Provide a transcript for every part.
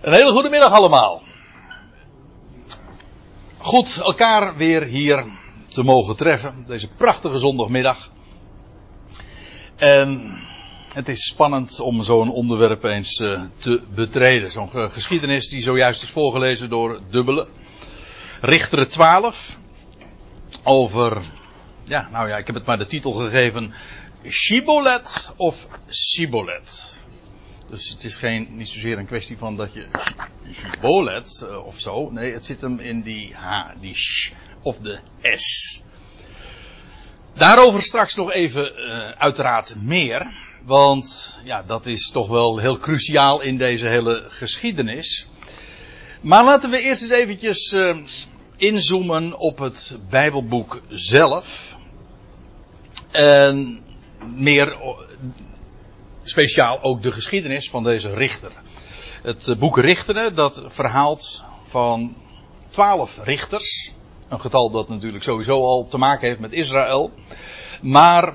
Een hele goede middag allemaal. Goed elkaar weer hier te mogen treffen. Deze prachtige zondagmiddag. En het is spannend om zo'n onderwerp eens eh, te betreden. Zo'n geschiedenis die zojuist is voorgelezen door Dubbele. Richteren 12. Over, ja, nou ja, ik heb het maar de titel gegeven. Shibolet of Sibolet. Dus het is geen, niet zozeer een kwestie van dat je Shibolet uh, of zo. Nee, het zit hem in die H, die sh of de S. Daarover straks nog even uh, uiteraard meer. Want ja, dat is toch wel heel cruciaal in deze hele geschiedenis. Maar laten we eerst eens eventjes uh, inzoomen op het Bijbelboek zelf. En meer speciaal ook de geschiedenis van deze richter. Het boek Richteren dat verhaalt van twaalf richters. Een getal dat natuurlijk sowieso al te maken heeft met Israël. Maar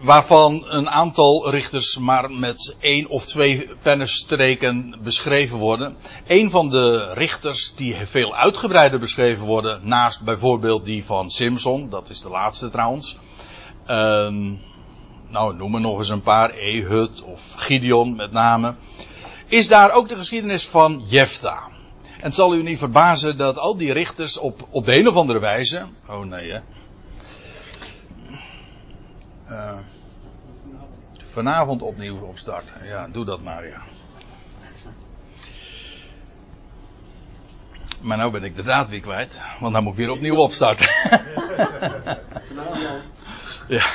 waarvan een aantal richters maar met één of twee pennenstreken beschreven worden. Een van de richters die veel uitgebreider beschreven worden, naast bijvoorbeeld die van Simpson, dat is de laatste trouwens. Um, nou, noem er nog eens een paar, Ehud of Gideon met name. Is daar ook de geschiedenis van Jefta. En het zal u niet verbazen dat al die richters op, op de een of andere wijze. Oh nee, hè. Uh, vanavond opnieuw opstarten. Ja, doe dat maar, ja. Maar nou ben ik de draad weer kwijt, want dan moet ik weer opnieuw opstarten. ja.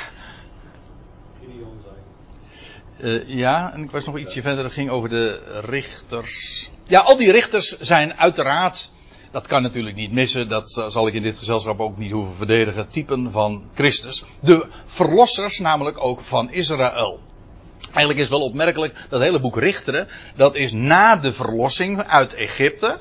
Uh, ja, en ik was nog ietsje verder. Dat ging over de richters. Ja, al die richters zijn uiteraard. Dat kan natuurlijk niet missen. Dat zal ik in dit gezelschap ook niet hoeven verdedigen. Typen van Christus. De verlossers, namelijk ook van Israël. Eigenlijk is wel opmerkelijk dat hele boek Richteren. Dat is na de verlossing uit Egypte.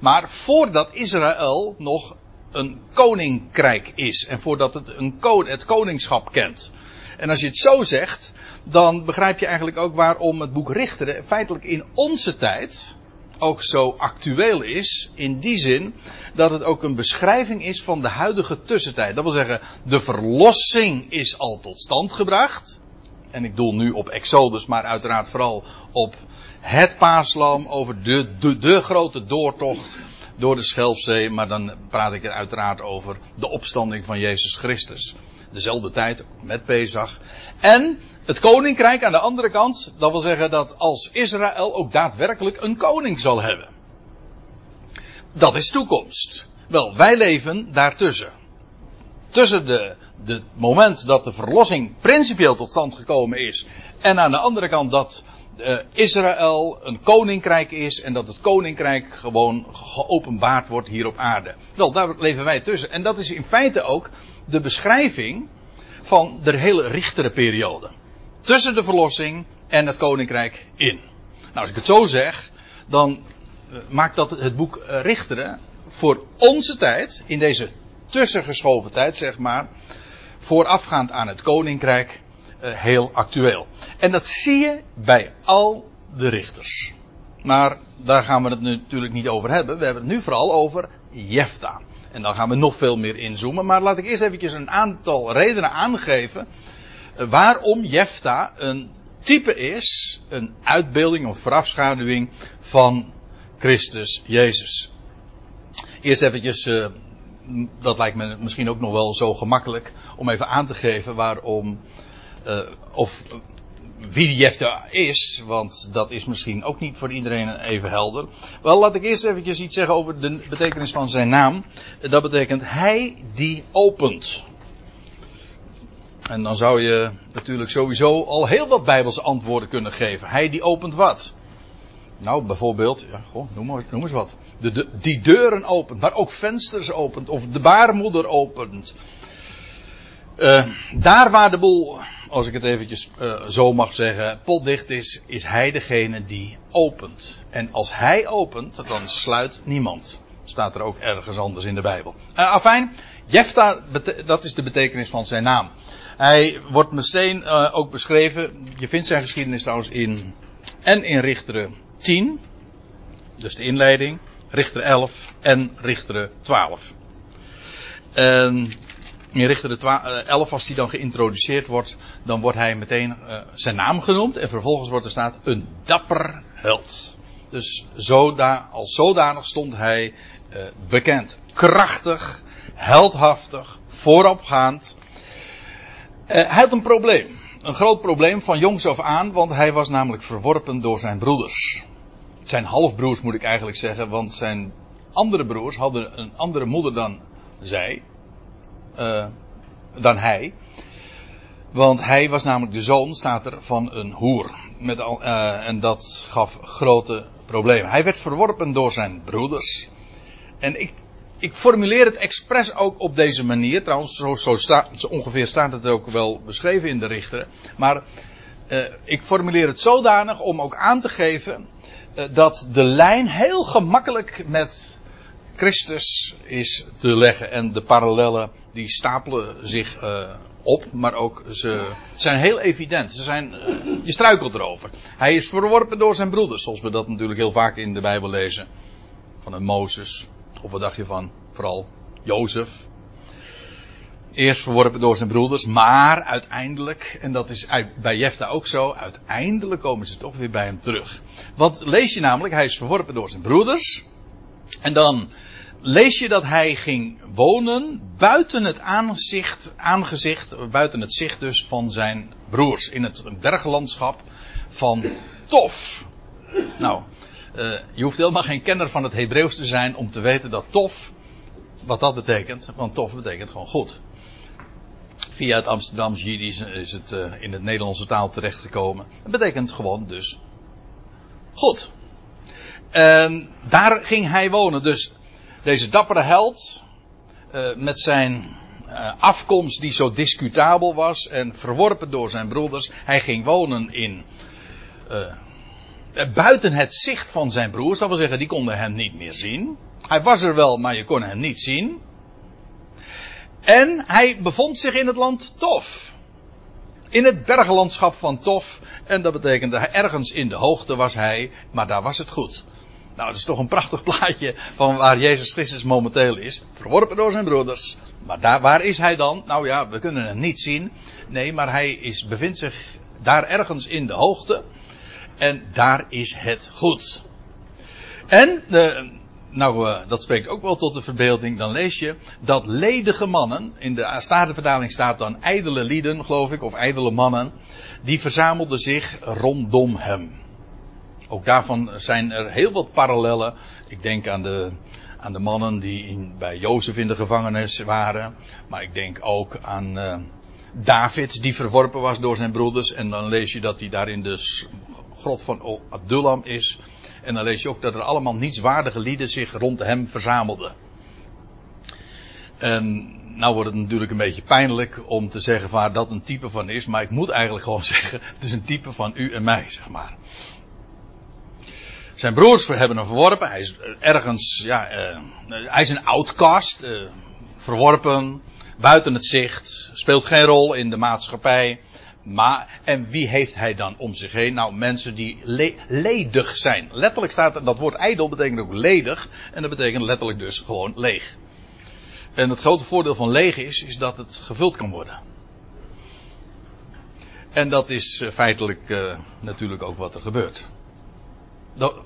Maar voordat Israël nog een koninkrijk is. En voordat het een het koningschap kent. En als je het zo zegt, dan begrijp je eigenlijk ook waarom het boek Richteren feitelijk in onze tijd ook zo actueel is. In die zin dat het ook een beschrijving is van de huidige tussentijd. Dat wil zeggen, de verlossing is al tot stand gebracht. En ik doel nu op Exodus, maar uiteraard vooral op het paaslam over de, de, de grote doortocht door de Schelfzee. Maar dan praat ik er uiteraard over de opstanding van Jezus Christus. Dezelfde tijd met Pesach. En het koninkrijk aan de andere kant, dat wil zeggen dat als Israël ook daadwerkelijk een koning zal hebben. Dat is toekomst. Wel, wij leven daartussen. Tussen de, de moment dat de verlossing principieel tot stand gekomen is. En aan de andere kant dat uh, Israël een koninkrijk is. En dat het koninkrijk gewoon geopenbaard wordt hier op aarde. Wel, daar leven wij tussen. En dat is in feite ook de beschrijving van de hele richtere periode tussen de verlossing en het koninkrijk in. Nou, als ik het zo zeg, dan maakt dat het boek Richteren voor onze tijd, in deze tussengeschoven tijd, zeg maar, voorafgaand aan het koninkrijk, heel actueel. En dat zie je bij al de richters. Maar daar gaan we het natuurlijk niet over hebben. We hebben het nu vooral over Jefta. En dan gaan we nog veel meer inzoomen. Maar laat ik eerst eventjes een aantal redenen aangeven waarom Jefta een type is, een uitbeelding of voorafschaduwing van Christus Jezus. Eerst eventjes, uh, dat lijkt me misschien ook nog wel zo gemakkelijk om even aan te geven waarom, uh, of wie Jefta is, want dat is misschien ook niet voor iedereen even helder. Wel, laat ik eerst eventjes iets zeggen over de betekenis van zijn naam. Dat betekent hij die opent. En dan zou je natuurlijk sowieso al heel wat bijbelse antwoorden kunnen geven. Hij die opent wat? Nou, bijvoorbeeld, ja, goh, noem, noem eens wat. De, de, die deuren opent, maar ook vensters opent, of de baarmoeder opent. Uh, daar waar de boel, als ik het eventjes uh, zo mag zeggen, potdicht is, is hij degene die opent. En als hij opent, dan sluit niemand. Staat er ook ergens anders in de Bijbel. Uh, afijn, Jefta, dat is de betekenis van zijn naam. Hij wordt meteen uh, ook beschreven. Je vindt zijn geschiedenis trouwens in. En in Richteren 10. dus de inleiding, Richter 11 en Richter 12. En in Richter 11, als die dan geïntroduceerd wordt, dan wordt hij meteen uh, zijn naam genoemd en vervolgens wordt er staat een dapper held. Dus als zodanig stond hij uh, bekend. Krachtig, heldhaftig, vooropgaand. Uh, hij had een probleem. Een groot probleem van jongs af aan, want hij was namelijk verworpen door zijn broeders. Zijn halfbroers moet ik eigenlijk zeggen, want zijn andere broers hadden een andere moeder dan zij. Uh, dan hij. Want hij was namelijk de zoon, staat er, van een hoer. Met uh, en dat gaf grote problemen. Hij werd verworpen door zijn broeders. En ik, ik formuleer het expres ook op deze manier. Trouwens, zo, zo, sta, zo ongeveer staat het ook wel beschreven in de richteren. Maar uh, ik formuleer het zodanig om ook aan te geven dat de lijn heel gemakkelijk met Christus is te leggen. En de parallellen die stapelen zich uh, op, maar ook ze zijn heel evident. Ze zijn, uh, je struikelt erover. Hij is verworpen door zijn broeders, zoals we dat natuurlijk heel vaak in de Bijbel lezen. Van een Mozes, of wat dacht je van, vooral Jozef. Eerst verworpen door zijn broeders, maar uiteindelijk, en dat is bij Jefta ook zo, uiteindelijk komen ze toch weer bij hem terug. Wat lees je namelijk? Hij is verworpen door zijn broeders. En dan lees je dat hij ging wonen buiten het aanzicht, aangezicht, buiten het zicht dus van zijn broers. In het berglandschap van Tof. Nou, uh, je hoeft helemaal geen kenner van het Hebreeuws te zijn om te weten dat Tof, wat dat betekent, want Tof betekent gewoon goed. Via het Amsterdam Jiddisch is het uh, in het Nederlandse taal terechtgekomen. Het betekent gewoon dus goed. En daar ging hij wonen. Dus deze dappere held, uh, met zijn uh, afkomst die zo discutabel was en verworpen door zijn broeders, hij ging wonen in. Uh, buiten het zicht van zijn broers, dat wil zeggen, die konden hem niet meer zien. Hij was er wel, maar je kon hem niet zien. En hij bevond zich in het land Tof. In het berglandschap van Tof. En dat betekende ergens in de hoogte was hij, maar daar was het goed. Nou, dat is toch een prachtig plaatje van waar Jezus Christus momenteel is. Verworpen door zijn broeders. Maar daar, waar is hij dan? Nou ja, we kunnen hem niet zien. Nee, maar hij is, bevindt zich daar ergens in de hoogte. En daar is het goed. En, de, nou, uh, dat spreekt ook wel tot de verbeelding. Dan lees je dat ledige mannen, in de Statenvertaling staat dan ijdele lieden, geloof ik, of ijdele mannen, die verzamelden zich rondom hem. Ook daarvan zijn er heel wat parallellen. Ik denk aan de, aan de mannen die in, bij Jozef in de gevangenis waren. Maar ik denk ook aan uh, David die verworpen was door zijn broeders. En dan lees je dat hij daar in de grot van Adullam is. En dan lees je ook dat er allemaal nietswaardige lieden zich rond hem verzamelden. En nou wordt het natuurlijk een beetje pijnlijk om te zeggen waar dat een type van is. Maar ik moet eigenlijk gewoon zeggen, het is een type van u en mij, zeg maar. Zijn broers hebben hem verworpen. Hij is ergens, ja, uh, hij is een outcast. Uh, verworpen. Buiten het zicht. Speelt geen rol in de maatschappij. Maar, en wie heeft hij dan om zich heen? Nou, mensen die le ledig zijn. Letterlijk staat dat woord ijdel betekent ook ledig. En dat betekent letterlijk dus gewoon leeg. En het grote voordeel van leeg is, is dat het gevuld kan worden. En dat is uh, feitelijk natuurlijk ook wat er gebeurt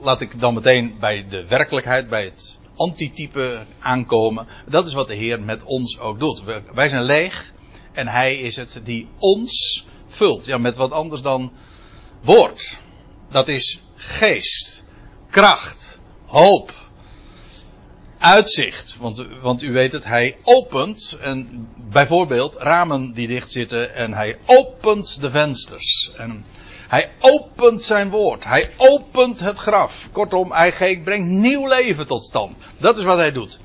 laat ik dan meteen bij de werkelijkheid, bij het antitype aankomen. Dat is wat de Heer met ons ook doet. Wij zijn leeg en Hij is het die ons vult. Ja, met wat anders dan woord. Dat is geest, kracht, hoop, uitzicht. Want, want u weet het, Hij opent en bijvoorbeeld ramen die dicht zitten en Hij opent de vensters. En hij opent zijn woord. Hij opent het graf. Kortom, hij brengt nieuw leven tot stand. Dat is wat hij doet.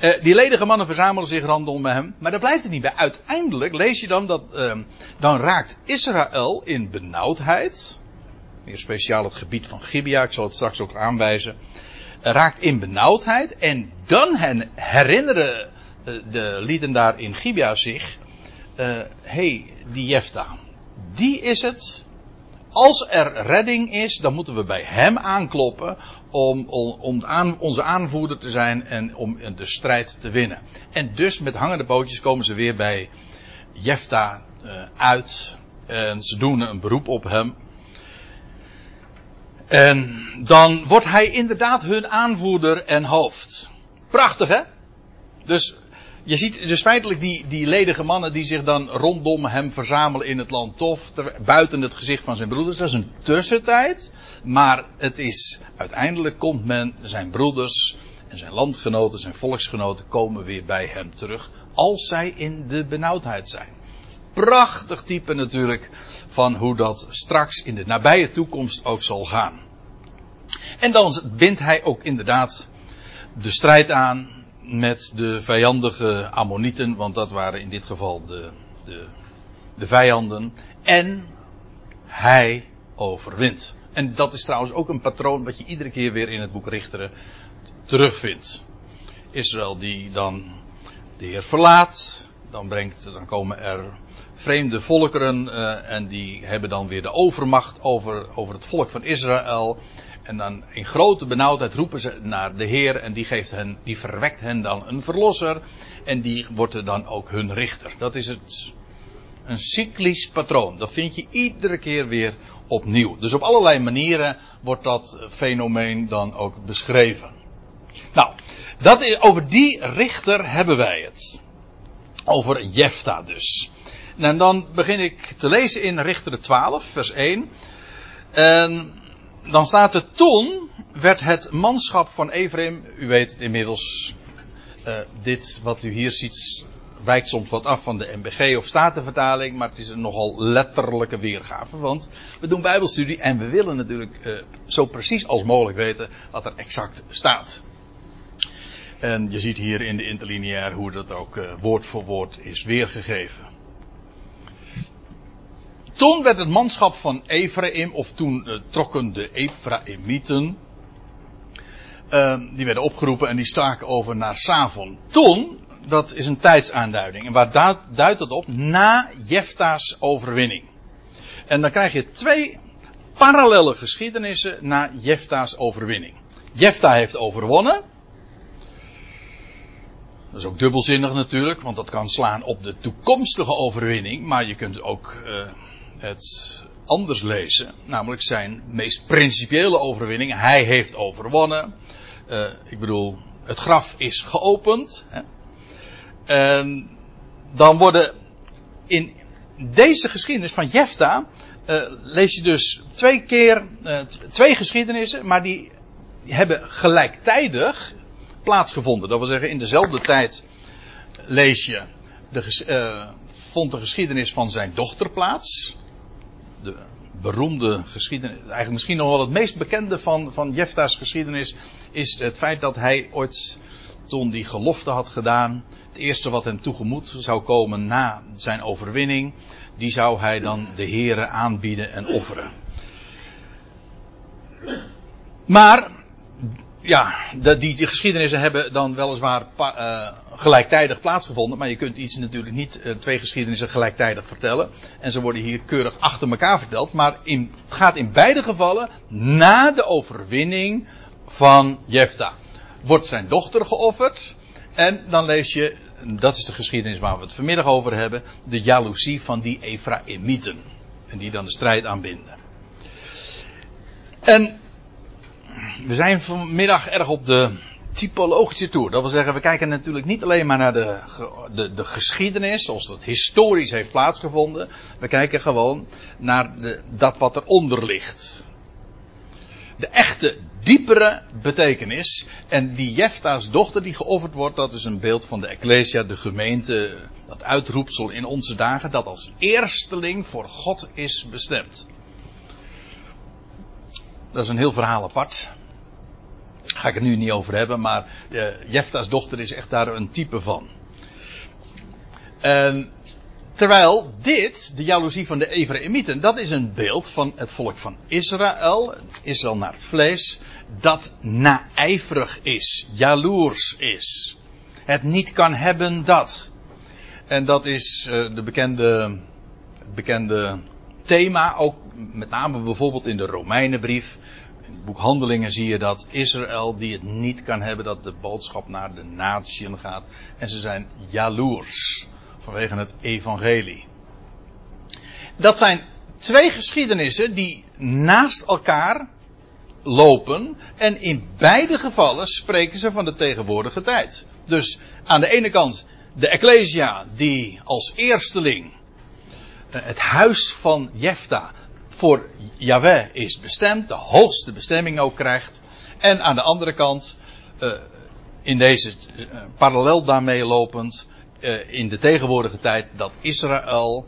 Uh, die ledige mannen verzamelen zich rondom hem. Maar daar blijft het niet bij. Uiteindelijk lees je dan dat. Uh, dan raakt Israël in benauwdheid. Meer speciaal het gebied van Gibea. Ik zal het straks ook aanwijzen. Uh, raakt in benauwdheid. En dan herinneren de lieden daar in Gibea zich. Hé, hey, die Jefta. Die is het als er redding is, dan moeten we bij hem aankloppen om, om, aan, onze aanvoerder te zijn en om de strijd te winnen. En dus met hangende pootjes komen ze weer bij Jefta uh, uit. En ze doen een beroep op hem. En dan wordt hij inderdaad hun aanvoerder en hoofd. Prachtig hè? Dus je ziet dus feitelijk die, die ledige mannen die zich dan rondom hem verzamelen in het land Tof, buiten het gezicht van zijn broeders. Dat is een tussentijd, maar het is, uiteindelijk komt men, zijn broeders en zijn landgenoten, zijn volksgenoten komen weer bij hem terug, als zij in de benauwdheid zijn. Prachtig type natuurlijk van hoe dat straks in de nabije toekomst ook zal gaan. En dan bindt hij ook inderdaad de strijd aan met de vijandige Ammonieten, want dat waren in dit geval de, de, de vijanden. En hij overwint. En dat is trouwens ook een patroon wat je iedere keer weer in het boek Richteren terugvindt. Israël die dan de Heer verlaat, dan, brengt, dan komen er vreemde volkeren uh, en die hebben dan weer de overmacht over, over het volk van Israël. En dan in grote benauwdheid roepen ze naar de Heer en die geeft hen, die verwekt hen dan een verlosser. En die wordt er dan ook hun richter. Dat is het, een cyclisch patroon. Dat vind je iedere keer weer opnieuw. Dus op allerlei manieren wordt dat fenomeen dan ook beschreven. Nou, dat is, over die richter hebben wij het. Over Jefta dus. En dan begin ik te lezen in Richter 12, vers 1. En dan staat er toen werd het manschap van Ephraim, u weet het inmiddels, uh, dit wat u hier ziet wijkt soms wat af van de MBG of Statenvertaling, maar het is een nogal letterlijke weergave, want we doen bijbelstudie en we willen natuurlijk uh, zo precies als mogelijk weten wat er exact staat. En je ziet hier in de interlineair hoe dat ook uh, woord voor woord is weergegeven. Toen werd het manschap van Ephraim, of toen uh, trokken de Ephraimieten, uh, die werden opgeroepen en die staken over naar Savon. Toen, dat is een tijdsaanduiding. En waar duidt, dat op? Na Jefta's overwinning. En dan krijg je twee parallele geschiedenissen na Jefta's overwinning. Jefta heeft overwonnen. Dat is ook dubbelzinnig natuurlijk, want dat kan slaan op de toekomstige overwinning. Maar je kunt ook uh, het anders lezen, namelijk zijn meest principiële overwinning. Hij heeft overwonnen. Uh, ik bedoel, het graf is geopend. Hè. En dan worden in deze geschiedenis van Jefta uh, lees je dus twee keer uh, twee geschiedenissen, maar die, hebben gelijktijdig plaatsgevonden. Dat wil zeggen, in dezelfde tijd lees je de, vond de geschiedenis van zijn dochter plaats de beroemde geschiedenis, eigenlijk misschien nog wel het meest bekende van, van Jefta's geschiedenis, is het feit dat hij ooit, toen die gelofte had gedaan, het eerste wat hem toegemoet zou komen na zijn overwinning, die zou hij dan de heren aanbieden en offeren. Maar ja, die, die geschiedenissen hebben dan weliswaar uh, gelijktijdig plaatsgevonden. Maar je kunt iets natuurlijk niet uh, twee geschiedenissen gelijktijdig vertellen. En ze worden hier keurig achter elkaar verteld. Maar in, het gaat in beide gevallen na de overwinning van Jefta. Wordt zijn dochter geofferd. En dan lees je, dat is de geschiedenis waar we het vanmiddag over hebben. De jaloezie van die Ephraimieten. En die dan de strijd aanbinden. En we zijn vanmiddag erg op de typologische toer. Dat wil zeggen, we kijken natuurlijk niet alleen maar naar de, de, de geschiedenis, zoals dat historisch heeft plaatsgevonden. We kijken gewoon naar de, dat wat eronder ligt. De echte, diepere betekenis. En die Jefta's dochter die geofferd wordt, dat is een beeld van de Ecclesia, de gemeente, dat uitroepsel in onze dagen, dat als eersteling voor God is bestemd. Dat is een heel verhaal apart. Ga ik het nu niet over hebben, maar uh, Jefta's dochter is echt daar een type van. Uh, terwijl dit, de jaloezie van de Ephraimieten, dat is een beeld van het volk van Israël, Israël naar het vlees, dat naijverig is, jaloers is. Het niet kan hebben dat. En dat is uh, de bekende, bekende thema, ook met name bijvoorbeeld in de Romeinenbrief. In het boek Handelingen zie je dat Israël die het niet kan hebben dat de boodschap naar de natieën gaat. En ze zijn jaloers vanwege het evangelie. Dat zijn twee geschiedenissen die naast elkaar lopen. En in beide gevallen spreken ze van de tegenwoordige tijd. Dus aan de ene kant de Ecclesia die als eersteling eh, het huis van Jefta voor Yahweh is bestemd, de hoogste bestemming ook krijgt. En aan de andere kant, uh, in deze uh, parallel daarmee lopend, uh, in de tegenwoordige tijd dat Israël,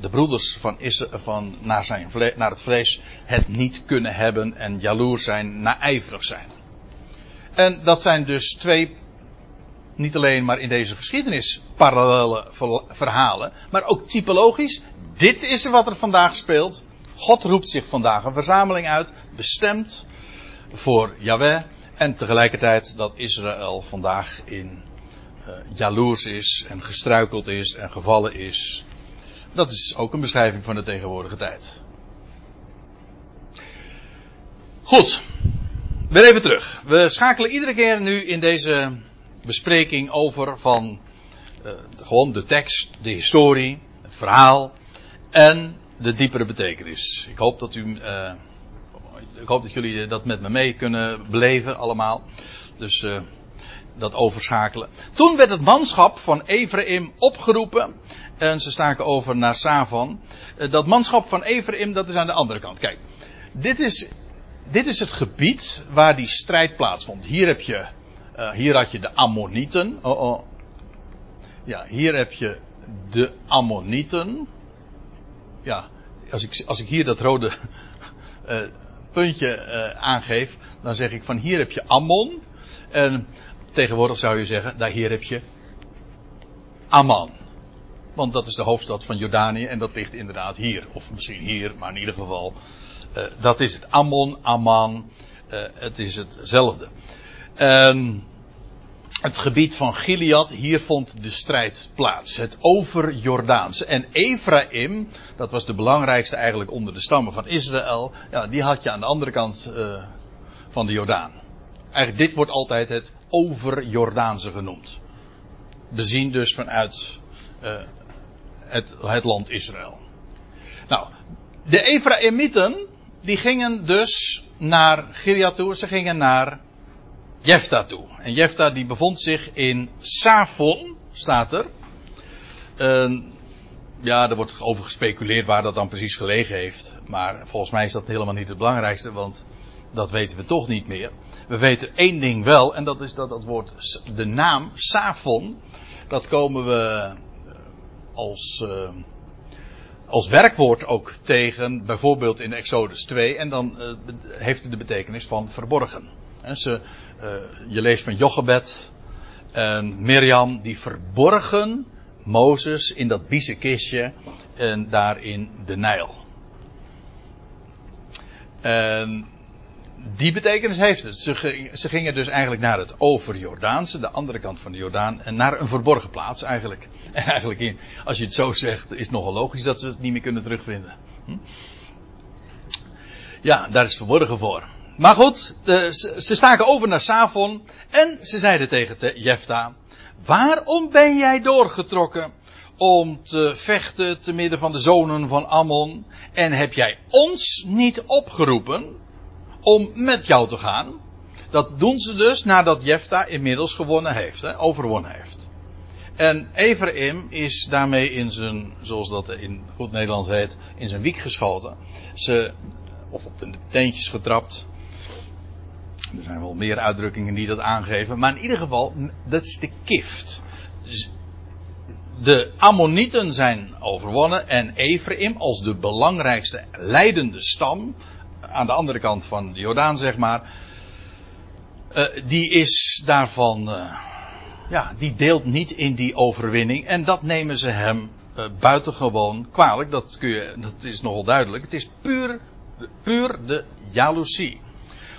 de broeders van, Israël, van naar, zijn naar het vlees, het niet kunnen hebben en jaloers zijn, naijverig zijn. En dat zijn dus twee niet alleen maar in deze geschiedenis parallele verhalen, maar ook typologisch. Dit is wat er vandaag speelt. God roept zich vandaag een verzameling uit, bestemd voor Yahweh. En tegelijkertijd dat Israël vandaag in uh, jaloers is en gestruikeld is en gevallen is. Dat is ook een beschrijving van de tegenwoordige tijd. Goed, weer even terug. We schakelen iedere keer nu in deze bespreking over van uh, gewoon de tekst, de historie, het verhaal en de diepere betekenis. Ik hoop dat u, uh, ik hoop dat jullie dat met me mee kunnen beleven allemaal. Dus uh, dat overschakelen. Toen werd het manschap van Ephraim opgeroepen. En ze staken over naar Savan. dat manschap van Ephraim, dat is aan de andere kant. Kijk, dit is, dit is het gebied waar die strijd plaatsvond. Hier heb je hier had je de Ammonieten. Oh, oh. Ja, hier heb je de Ammonieten. Ja, als ik, als ik hier dat rode uh, puntje uh, aangeef, dan zeg ik van hier heb je Ammon. En tegenwoordig zou je zeggen, daar hier heb je Amman. Want dat is de hoofdstad van Jordanië en dat ligt inderdaad hier. Of misschien hier, maar in ieder geval. dat is het. Ammon, Amman. het is hetzelfde. Um, het gebied van Gilead, hier vond de strijd plaats. Het over-Jordaanse. En Ephraim, dat was de belangrijkste eigenlijk onder de stammen van Israël. Ja, die had je aan de andere kant uh, van de Jordaan. Eigenlijk dit wordt altijd het over-Jordaanse genoemd. Bezien dus vanuit uh, het, het land Israël. Nou, de Ephraimieten, die gingen dus naar Gilead toe. Ze gingen naar Jefta toe. En Jefta die bevond zich in Savon, staat er. Ja, er wordt over gespeculeerd waar dat dan precies gelegen heeft. Maar volgens mij is dat helemaal niet het belangrijkste, want dat weten we toch niet meer. We weten één ding wel, en dat is dat het woord, de naam Savon, dat komen we eh, als, uh, als werkwoord ook tegen, bijvoorbeeld in Exodus 2, en dan uh, heeft het de betekenis van verborgen. En ze, uh, je leest van Jochebed en Mirjam, die verborgen Mozes in dat biezenkistje en daar in de Nijl. En die betekenis heeft het. Ze, gingen dus eigenlijk naar het over-Jordaanse, de andere kant van de Jordaan, en naar een verborgen plaats eigenlijk. En als je het zo zegt, is het nogal logisch dat ze het niet meer kunnen terugvinden. Hm? Ja, daar is verborgen voor. Maar goed, ze staken over naar Savon en ze zeiden tegen Jefta, waarom ben jij doorgetrokken om te vechten te midden van de zonen van Ammon en heb jij ons niet opgeroepen om met jou te gaan? Dat doen ze dus nadat Jefta inmiddels gewonnen heeft, hè, overwonnen heeft. En Ephraim is daarmee in zijn, zoals dat in goed Nederlands heet, in zijn wiek geschoten. Ze, of op de teentjes getrapt. Er zijn wel meer uitdrukkingen die dat aangeven. Maar in ieder geval, dat is de kift. De Ammonieten zijn overwonnen en Ephraim als de belangrijkste leidende stam, aan de andere kant van de Jordaan zeg maar, uh, die is daarvan, uh, ja, die deelt niet in die overwinning en dat nemen ze hem buitengewoon kwalijk, dat, kun je, dat is nogal duidelijk. Het is puur, puur de jaloezie.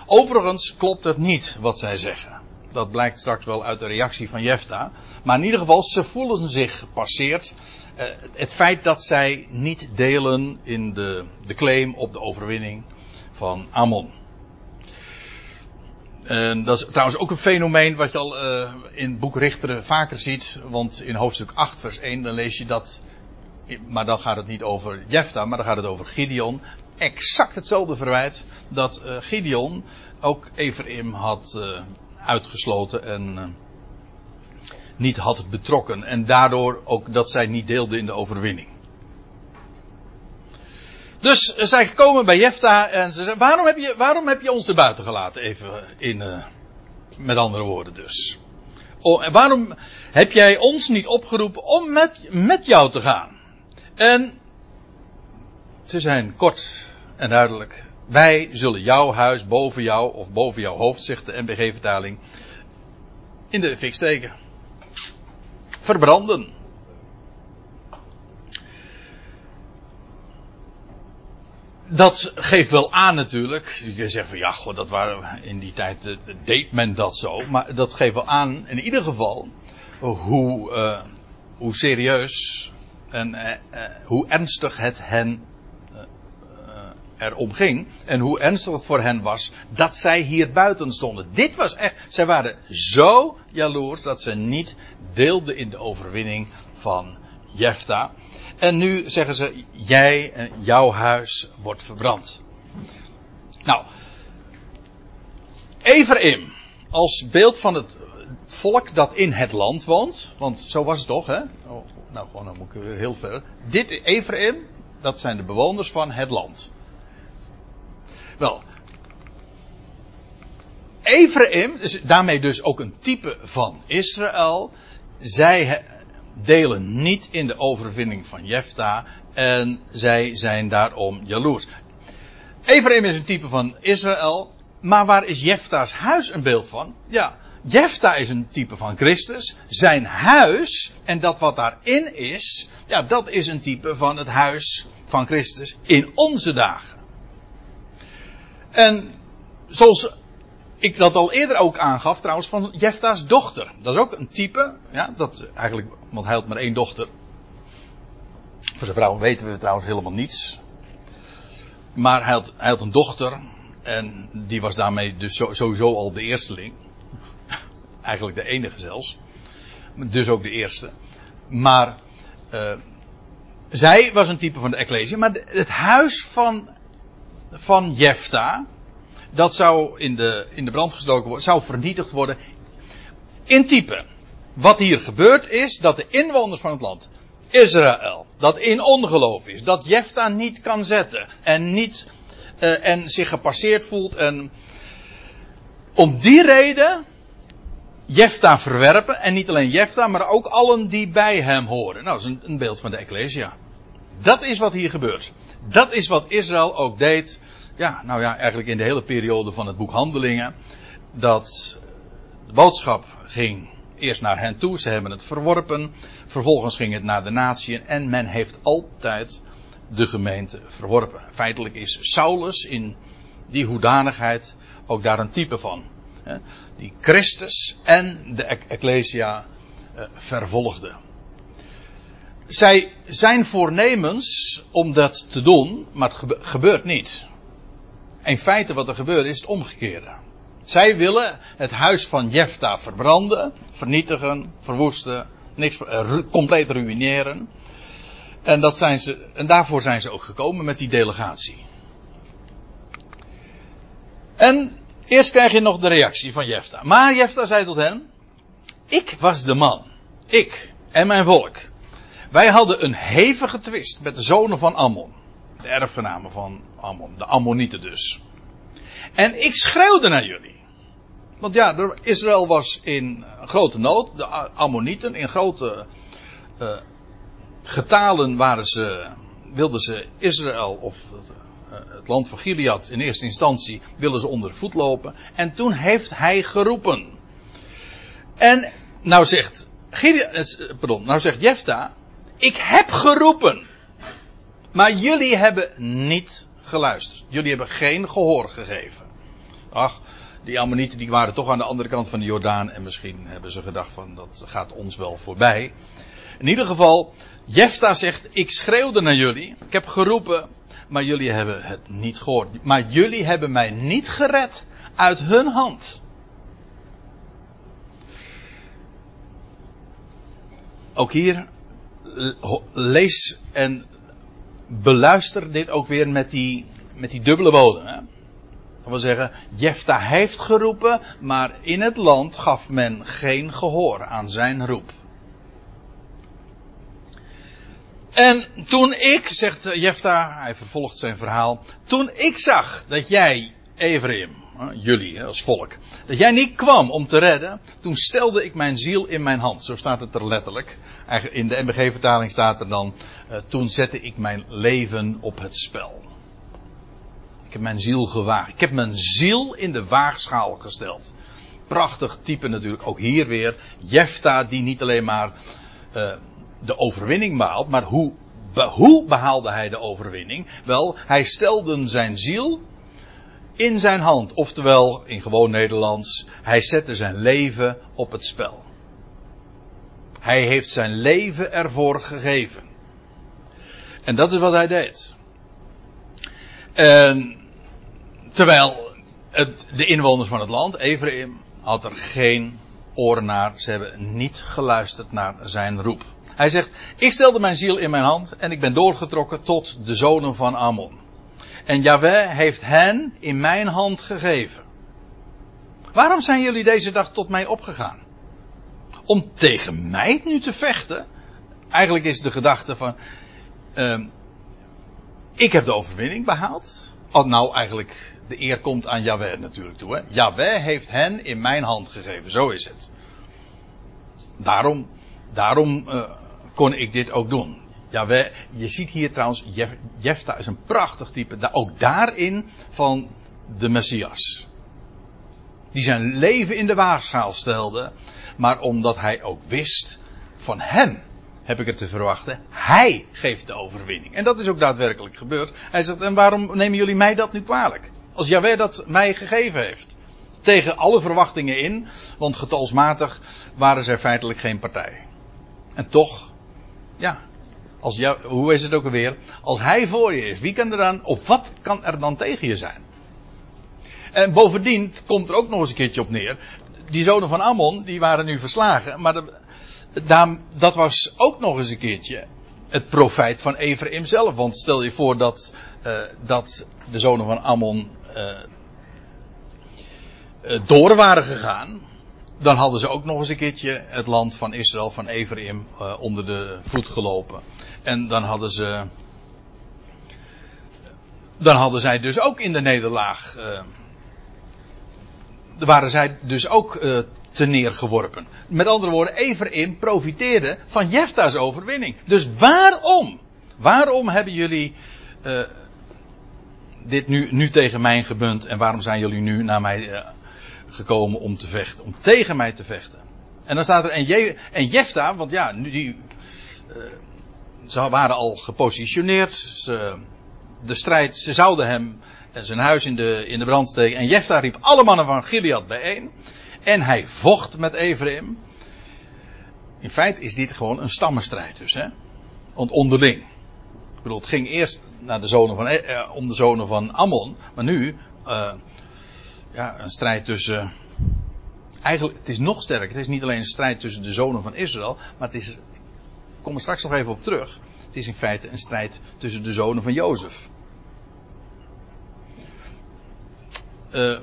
Overigens klopt het niet wat zij zeggen. Dat blijkt straks wel uit de reactie van Jefta. Maar in ieder geval, ze voelen zich gepasseerd. Uh, het feit dat zij niet delen in de, de claim op de overwinning van Ammon. En dat is trouwens ook een fenomeen wat je al uh, in het boek Richteren vaker ziet. Want in hoofdstuk 8 vers 1 dan lees je dat. Maar dan gaat het niet over Jefta, maar dan gaat het over Gideon. Exact hetzelfde verwijt dat uh, Gideon ook Ephraim had uh, uitgesloten en niet had betrokken. En daardoor ook dat zij niet deelden in de overwinning. Dus zij komen bij Jefta en ze zeggen, waarom heb je, waarom heb je ons er buiten gelaten? Even in, met andere woorden dus. Waarom heb jij ons niet opgeroepen om met, met jou te gaan? En ze zijn kort en duidelijk. Wij zullen jouw huis boven jou, of boven jouw hoofd, zegt de NBG-vertaling, in de fik steken. Verbranden. dat geeft wel aan natuurlijk. Je zegt van ja, god, dat waren in die tijd uh, deed men dat zo. Maar dat geeft wel aan, in ieder geval, hoe, uh, hoe serieus en uh, hoe ernstig het hen erom ging. En hoe ernstig het voor hen was dat zij hier buiten stonden. Dit was echt, zij waren zo jaloers dat ze niet deelden in de overwinning van Jefta. En nu zeggen ze, jij en jouw huis wordt verbrand. Nou, Ephraim, als beeld van het volk dat in het land woont, want zo was het toch, hè? Oh, nou, gewoon, dan moet ik weer heel ver. Dit Ephraim, dat zijn de bewoners van het land. Wel, Ephraim, is daarmee dus ook een type van Israël. Zij delen niet in de overwinning van Jefta en zij zijn daarom jaloers. Ephraim is een type van Israël, maar waar is Jefta's huis een beeld van? Ja, Jefta is een type van Christus. Zijn huis en dat wat daarin is, ja, dat is een type van het huis van Christus in onze dagen. En zoals ik dat al eerder ook aangaf, trouwens, van Jefta's dochter. Dat is ook een type, ja, dat eigenlijk, want hij had maar één dochter. Voor zijn vrouw weten we trouwens helemaal niets. Maar hij had, een dochter, en die was daarmee dus sowieso al de eersteling. Eigenlijk de enige zelfs. Dus ook de eerste. Maar, uh, zij was een type van de Ecclesia, maar het huis van, van Jefta, dat zou in de, in de brand gestoken worden, zou vernietigd worden. In type. Wat hier gebeurt is dat de inwoners van het land, Israël, dat in ongeloof is, dat Jefta niet kan zetten en niet, uh, en zich gepasseerd voelt en om die reden Jefta verwerpen en niet alleen Jefta, maar ook allen die bij hem horen. Nou, dat is een, een beeld van de Ecclesia. Dat is wat hier gebeurt. Dat is wat Israël ook deed ja, nou ja, eigenlijk in de hele periode van het boek Handelingen. Dat de boodschap ging eerst naar hen toe, ze hebben het verworpen. Vervolgens ging het naar de natieën en men heeft altijd de gemeente verworpen. Feitelijk is Saulus in die hoedanigheid ook daar een type van. Die Christus en de Ecclesia eh, vervolgde. Zij zijn voornemens om dat te doen, maar het gebeurt niet. In feite wat er gebeurt is het omgekeerde. Zij willen het huis van Jefta verbranden, vernietigen, verwoesten, niks, uh, compleet ruïneren. En, dat zijn ze, en daarvoor zijn ze ook gekomen met die delegatie. En eerst krijg je nog de reactie van Jefta. Maar Jefta zei tot hen: Ik was de man. Ik en mijn volk. Wij hadden een hevige twist met de zonen van Ammon de erfgenamen van Ammon, de Ammonieten dus. En ik schreeuwde naar jullie. Want ja, Israël was in grote nood, de Ammonieten in grote uh, getalen waren ze, wilden ze Israël of uh, het land van Gilead in eerste instantie willen ze onder voet lopen. En toen heeft hij geroepen. En nou zegt, eh, pardon, nou zegt Jefta, ik heb geroepen. Maar jullie hebben niet geluisterd. Jullie hebben geen gehoor gegeven. Ach, die Ammonieten die waren toch aan de andere kant van de Jordaan. En misschien hebben ze gedacht van dat gaat ons wel voorbij. In ieder geval, Jefta zegt, ik schreeuwde naar jullie. Ik heb geroepen, maar jullie hebben het niet gehoord. Maar jullie hebben mij niet gered uit hun hand. Ook hier lees en beluister dit ook weer met die, met die dubbele bodem. Hè? Dat wil zeggen, Jefta heeft geroepen, maar in het land gaf men geen gehoor aan zijn roep. En toen ik, zegt Jefta, hij vervolgt zijn verhaal, toen ik zag dat jij, Ephraim, jullie als volk, dat jij niet kwam om te redden, toen stelde ik mijn ziel in mijn hand. Zo staat het er letterlijk. In de MBG-vertaling staat er dan, uh, toen zette ik mijn leven op het spel. Ik heb mijn ziel gewaagd. Ik heb mijn ziel in de waagschaal gesteld. Prachtig type natuurlijk, ook hier weer. Jefta die niet alleen maar uh, de overwinning behaalt, maar hoe, hoe behaalde hij de overwinning? Wel, hij stelde zijn ziel in zijn hand. Oftewel, in gewoon Nederlands, hij zette zijn leven op het spel. Hij heeft zijn leven ervoor gegeven. En dat is wat hij deed. En, terwijl het, de inwoners van het land, Ephraim, had er geen oren naar. Ze hebben niet geluisterd naar zijn roep. Hij zegt, ik stelde mijn ziel in mijn hand en ik ben doorgetrokken tot de zonen van Ammon. En Yahweh heeft hen in mijn hand gegeven. Waarom zijn jullie deze dag tot mij opgegaan? Om tegen mij nu te vechten? Eigenlijk is de gedachte van, uh, ik heb de overwinning behaald. Oh, nou, eigenlijk, de eer komt aan Yahweh natuurlijk toe. Hè? Yahweh heeft hen in mijn hand gegeven, zo is het. Daarom, daarom uh, kon ik dit ook doen. Ja, je ziet hier trouwens, Jef, Jefta is een prachtig type, ook daarin van de Messias. Die zijn leven in de waagschaal stelde, maar omdat hij ook wist, van hem heb ik het te verwachten, hij geeft de overwinning. En dat is ook daadwerkelijk gebeurd. Hij zegt, en waarom nemen jullie mij dat nu kwalijk? Als Jaweh dat mij gegeven heeft. Tegen alle verwachtingen in, want getalsmatig waren ze feitelijk geen partij. En toch, ja, als jou, hoe is het ook alweer? Als hij voor je is, wie kan er dan, of wat kan er dan tegen je zijn? En bovendien komt er ook nog eens een keertje op neer. Die zonen van Ammon, die waren nu verslagen. Maar de, dat was ook nog eens een keertje het profijt van Ephraim zelf. Want stel je voor dat, uh, dat de zonen van Ammon uh, uh, door waren gegaan dan hadden ze ook nog eens een keertje het land van Israël, van Ephraim, uh, onder de voet gelopen. En dan hadden ze. Dan hadden zij dus ook in de nederlaag. Uh, waren zij dus ook uh, te neergeworpen. Met andere woorden, Ephraim profiteerde van Jefta's overwinning. Dus waarom? Waarom hebben jullie dit nu, nu tegen mij gebunt en waarom zijn jullie nu naar mij gekomen om te vechten, om tegen mij te vechten. En dan staat er en, en Jefta, want ja, nu die, uh, ze waren al gepositioneerd, ze, de strijd, ze zouden hem zijn huis in de, in de brand steken. En Jefta riep alle mannen van Gilead bijeen. En hij vocht met Ephraim. In feite is dit gewoon een stammenstrijd dus, hè. Want onderling. Ik bedoel, het ging eerst naar de zonen van, eh, om de zonen van Ammon. Maar nu, uh, ja, een strijd tussen. Eigenlijk, het is nog sterker. Het is niet alleen een strijd tussen de zonen van Israël, maar het is. Ik kom er straks nog even op terug. Het is in feite een strijd tussen de zonen van Jozef. Uh,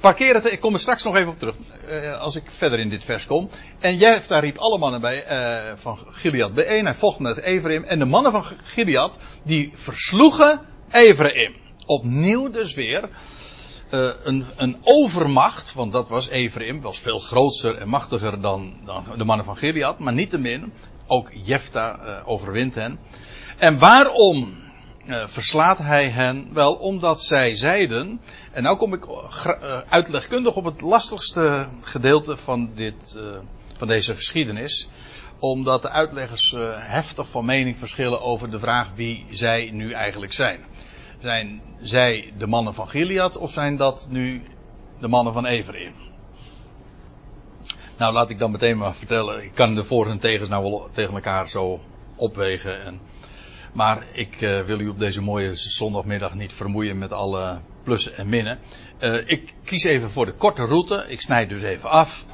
parkeer het, ik kom er straks nog even op terug. Uh, als ik verder in dit vers kom. En Jefta riep alle mannen bij, uh, van Gilead bijeen. Hij vocht met Ephraim. En de mannen van Gilead, die versloegen Ephraim. Opnieuw dus weer uh, een, een, overmacht, want dat was Ephraim, was veel groter en machtiger dan, dan de mannen van Gilead, maar niettemin, ook Jefta uh, overwint hen. En waarom uh, verslaat hij hen? Wel, omdat zij zeiden, en nou kom ik uitlegkundig op het lastigste gedeelte van, dit, van deze geschiedenis, omdat de uitleggers heftig van mening verschillen over de vraag wie zij nu eigenlijk zijn. Zijn zij de mannen van Gilead of zijn dat nu de mannen van Ephraim? Nou, laat ik dan meteen maar vertellen. Ik kan de voor en tegens nou wel tegen elkaar zo opwegen. En, maar ik uh, wil u op deze mooie zondagmiddag niet vermoeien met alle plussen en minnen. Uh, ik kies even voor de korte route. Ik snijd dus even af.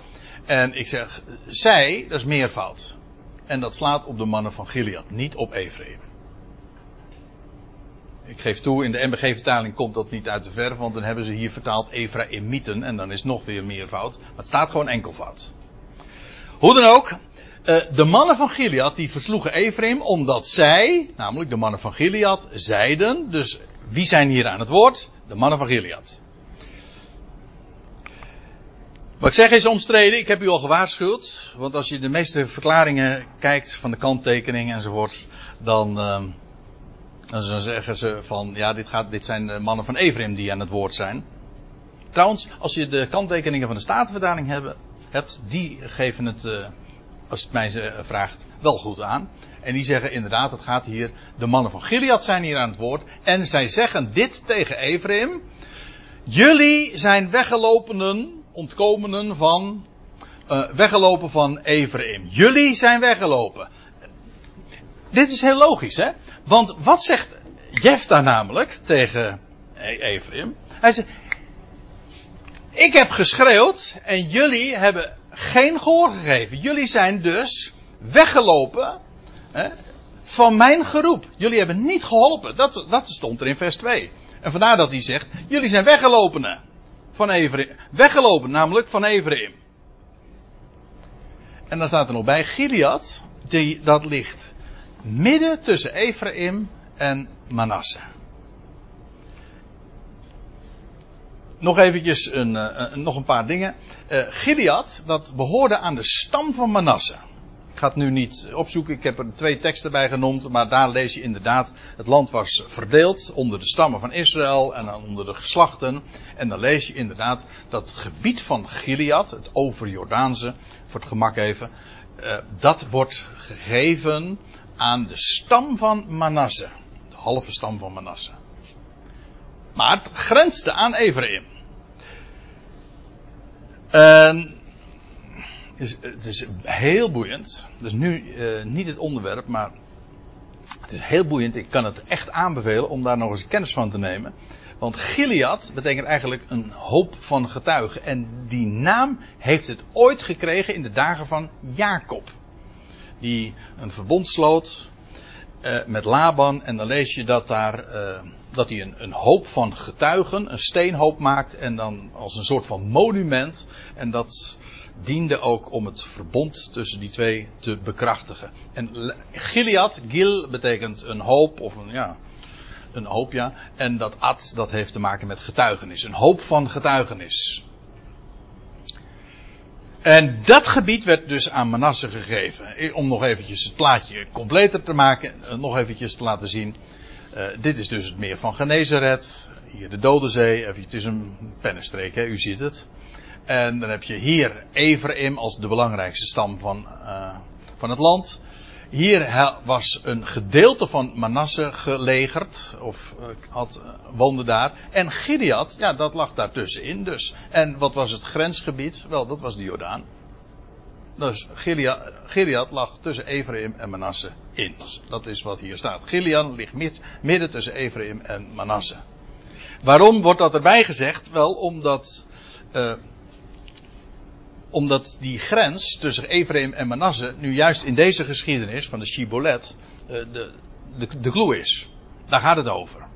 En ik zeg, zij, dat is meervoud. En dat slaat op de mannen van Gilead, niet op Ephraim. Ik geef toe, in de MBG-vertaling komt dat niet uit de verf, want dan hebben ze hier vertaald Ephraimieten en dan is nog weer meervoud. Maar het staat gewoon enkelvoud. Hoe dan ook, eh, de mannen van Gilead die versloegen Ephraim omdat zij, namelijk de mannen van Gilead, zeiden, dus wie zijn hier aan het woord? De mannen van Gilead. Wat ik zeg is omstreden, ik heb u al gewaarschuwd, want als je de meeste verklaringen kijkt van de kanttekening enzovoort, dan, uh, dan zeggen ze van, ja, dit, gaat, dit zijn de mannen van Ephraim die aan het woord zijn. Trouwens, als je de kanttekeningen van de Statenvertaling hebben, hebt, die geven het, uh, als het mij vraagt, wel goed aan. En die zeggen inderdaad, het gaat hier, de mannen van Gilead zijn hier aan het woord. En zij zeggen dit tegen Ephraim. Jullie zijn weggelopenen, ontkomenen van, uh, weggelopen van Ephraim. Jullie zijn weggelopen. Dit is heel logisch, hè? Want wat zegt Jefta namelijk tegen e- Ephraim? Hij zegt, ik heb geschreeuwd en jullie hebben geen gehoor gegeven. Jullie zijn dus weggelopen hè, van mijn geroep. Jullie hebben niet geholpen. Dat, dat stond er in vers 2. En vandaar dat hij zegt, jullie zijn weggelopen van Ephraim. Weggelopen namelijk van Ephraim. En dan staat er nog bij, Gilead, die, dat ligt midden tussen Ephraim en Manasse. Nog eventjes een, uh, nog een paar dingen. Uh, Gilead, dat behoorde aan de stam van Manasse. Ik ga het nu niet opzoeken, ik heb er twee teksten bij genoemd, maar daar lees je inderdaad, het land was verdeeld onder de stammen van Israël en onder de geslachten. En dan lees je inderdaad dat het gebied van Gilead, het overjordaanse, voor het gemak even, uh, dat wordt gegeven aan de stam van Manasse. De halve stam van Manasse. Maar het grenste aan Ephraim. Is, het is heel boeiend. Dus nu uh, niet het onderwerp, maar het is heel boeiend. Ik kan het echt aanbevelen om daar nog eens kennis van te nemen. Want Gilead betekent eigenlijk een hoop van getuigen. En die naam heeft het ooit gekregen in de dagen van Jacob. Die een verbond sloot uh, met Laban. En dan lees je dat daar. Uh, dat hij een, een, hoop van getuigen, een steenhoop maakt en dan als een soort van monument. En dat diende ook om het verbond tussen die twee te bekrachtigen. En Gilead, Gil betekent een hoop of een, ja, een hoop ja. En dat Ad, dat heeft te maken met getuigenis. Een hoop van getuigenis. En dat gebied werd dus aan Manasse gegeven. Om nog eventjes het plaatje completer te maken, nog eventjes te laten zien. Uh, dit is dus het meer van Genezeret. Hier de Dode Zee. Het is een pennenstreek, hè? u ziet het. En dan heb je hier Ephraim als de belangrijkste stam van, uh, van het land. Hier was een gedeelte van Manasse gelegerd, of uh, had, woonde daar. En Gideat, ja, dat lag daartussenin dus. En wat was het grensgebied? Wel, dat was de Jordaan. Dus Gilead, Gilead lag tussen Ephraim en Manasse in. Dat is wat hier staat. Gilead ligt midden tussen Ephraim en Manasse. Waarom wordt dat erbij gezegd? Wel, omdat, uh, omdat die grens tussen Ephraim en Manasse nu juist in deze geschiedenis van de Shibolet uh, de, de, de clue is. Daar gaat het over.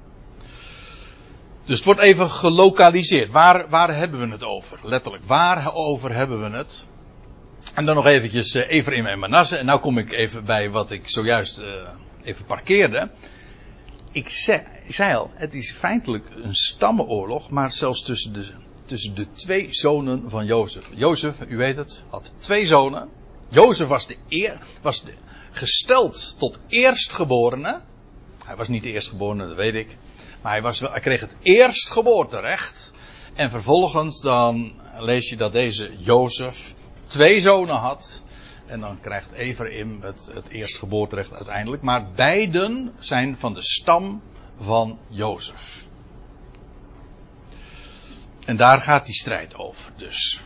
Dus het wordt even gelokaliseerd. Waar, waar hebben we het over? Letterlijk, waarover hebben we het? En dan nog eventjes uh, Ephraim en Manasse. En nou kom ik even bij wat ik zojuist uh, even parkeerde. Ik zei, ik zei al, het is feitelijk een stammenoorlog, maar zelfs tussen de, tussen de twee zonen van Jozef. Jozef, u weet het, had twee zonen. Jozef was, de eer, was gesteld tot eerstgeborene. Hij was niet de eerstgeborene, dat weet ik. Maar hij, was, kreeg het eerstgeboorterecht. En vervolgens dan lees je dat deze Jozef twee zonen had. En dan krijgt Ephraim het, het eerstgeboorterecht uiteindelijk. Maar beiden zijn van de stam van Jozef. En daar gaat die strijd over. Dus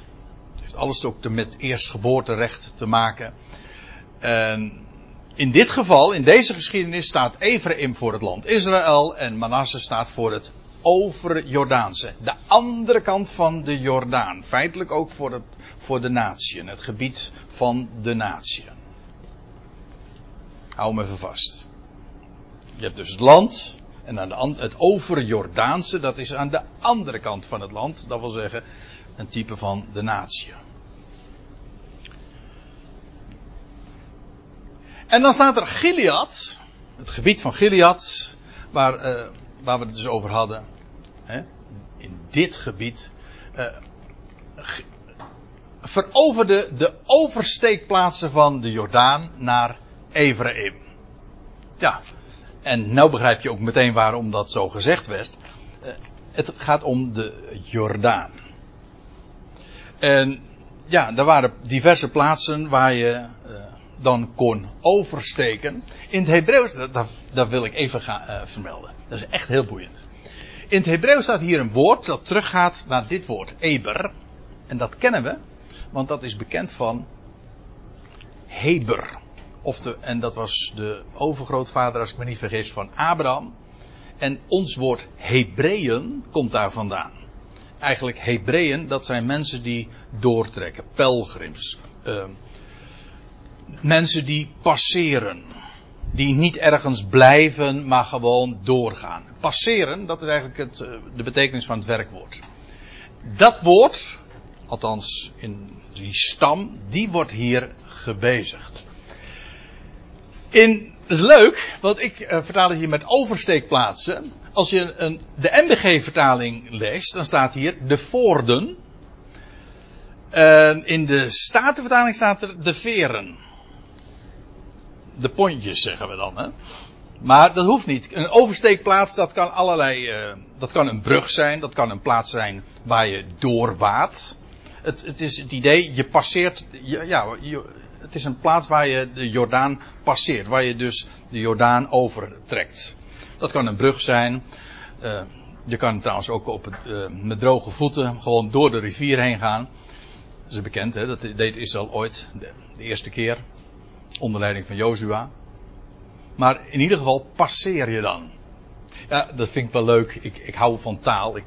het heeft alles ook met eerstgeboorterecht te maken. En in dit geval, in deze geschiedenis, staat Ephraim voor het land Israël en Manasse staat voor het over Jordaanse. De andere kant van de Jordaan. Feitelijk ook voor, het, voor de natie, het gebied van de natie. Hou me even vast. Je hebt dus het land. En aan de, het over Jordaanse, dat is aan de andere kant van het land. Dat wil zeggen, een type van de natie. En dan staat er Gilead. Het gebied van Gilead. Waar, uh, waar we het dus over hadden. Hè, in dit gebied. Uh, veroverde de oversteekplaatsen van de Jordaan naar Ephraim. Ja, en nou begrijp je ook meteen waarom dat zo gezegd werd. Uh, het gaat om de Jordaan. En ja, er waren diverse plaatsen waar je uh, dan kon oversteken. In het Hebreeuws, dat, dat, wil ik even gaan uh, vermelden. Dat is echt heel boeiend. In het Hebreeuws staat hier een woord dat teruggaat naar dit woord, Eber. En dat kennen we, want dat is bekend van Heber. Of en dat was de overgrootvader, als ik me niet vergis, van Abraham. En ons woord Hebreeën komt daar vandaan. Eigenlijk Hebreeën, dat zijn mensen die doortrekken, pelgrims. Uh, mensen die passeren. Die niet ergens blijven, maar gewoon doorgaan. Passeren, dat is eigenlijk het, eh, de betekenis van het werkwoord. Dat woord, althans in die stam, die wordt hier gebezigd. In, dat is leuk, want ik uh, vertaal het hier met oversteekplaatsen. Als je een, de MBG-vertaling leest, dan staat hier de voorden. Uh, in de Statenvertaling staat er de veren. De pontjes zeggen we dan, hè. Maar dat hoeft niet. Een oversteekplaats, dat kan allerlei, uh, dat kan een brug zijn, dat kan een plaats zijn waar je doorwaat. Het, het is het idee, je passeert, je, ja, het is een plaats waar je de Jordaan passeert. Waar je dus de Jordaan overtrekt. Dat kan een brug zijn. Uh, je kan trouwens ook op, uh, met droge voeten gewoon door de rivier heen gaan. Dat is bekend, hè? dat deed Israël ooit de, eerste keer. Onder leiding van Jozua. Maar in ieder geval passeer je dan. Ja, dat vind ik wel leuk. Ik, ik hou van taal. Ik,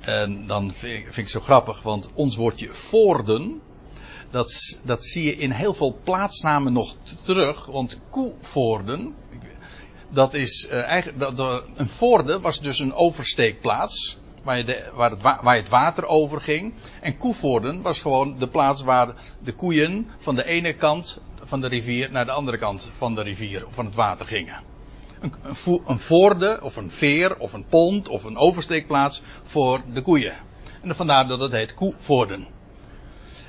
en dan vind ik, vind ik zo grappig, want ons woordje voorden, dat, dat zie je in heel veel plaatsnamen nog terug. Want Koevoorden, dat is uh, eigenlijk, dat, een voorde was dus een oversteekplaats. Waar, je waar, het, water over ging. En Koevoorden was gewoon de plaats waar de koeien van de ene kant van de rivier naar de andere kant van de rivier van het water gingen. Een, een, voorde of een veer of een pont of een oversteekplaats voor de koeien. En vandaar dat het heet Koevoorden.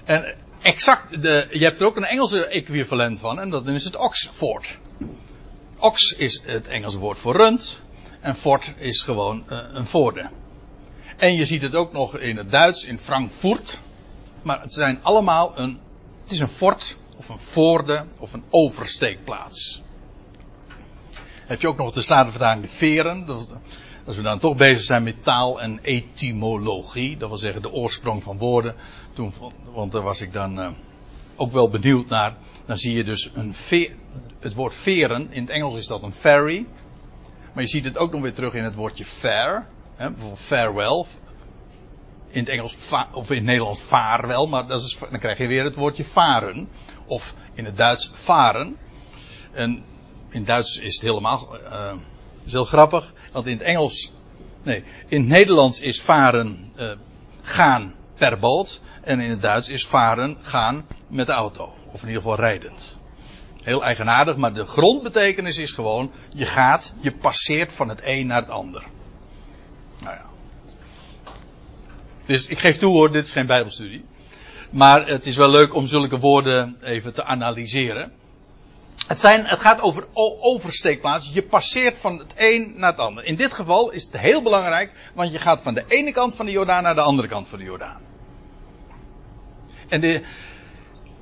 En exact, de, je hebt er ook een Engelse equivalent van en dat is het Oxford. Ox is het Engelse woord voor rund en fort is gewoon uh, een voorde. En je ziet het ook nog in het Duits, in Frankfurt. Maar het zijn allemaal een, het is een fort of een voorde of een oversteekplaats. Heb je ook nog de Statenvertaling de veren. Dat, als we dan toch bezig zijn met taal en etymologie, dat wil zeggen de oorsprong van woorden. Toen, want daar was ik dan uh, ook wel benieuwd naar. Dan zie je dus een veer, het woord veren, in het Engels is dat een ferry. Maar je ziet het ook nog weer terug in het woordje fair. Hè, bijvoorbeeld farewell. In het Engels of in het Nederlands vaarwel, maar dat is, dan krijg je weer het woordje varen. Of in het Duits varen. En in Duits is het helemaal uh, is heel grappig. Want in het Engels, nee, in het Nederlands is varen uh, gaan per boot. En in het Duits is varen gaan met de auto. Of in ieder geval rijdend. Heel eigenaardig, maar de grondbetekenis is gewoon: je gaat, je passeert van het een naar het ander. Nou ja. Dus ik geef toe hoor, dit is geen Bijbelstudie. Maar het is wel leuk om zulke woorden even te analyseren. Het, zijn, het gaat over oversteekplaatsen. Je passeert van het een naar het ander. In dit geval is het heel belangrijk, want je gaat van de ene kant van de Jordaan naar de andere kant van de Jordaan. En de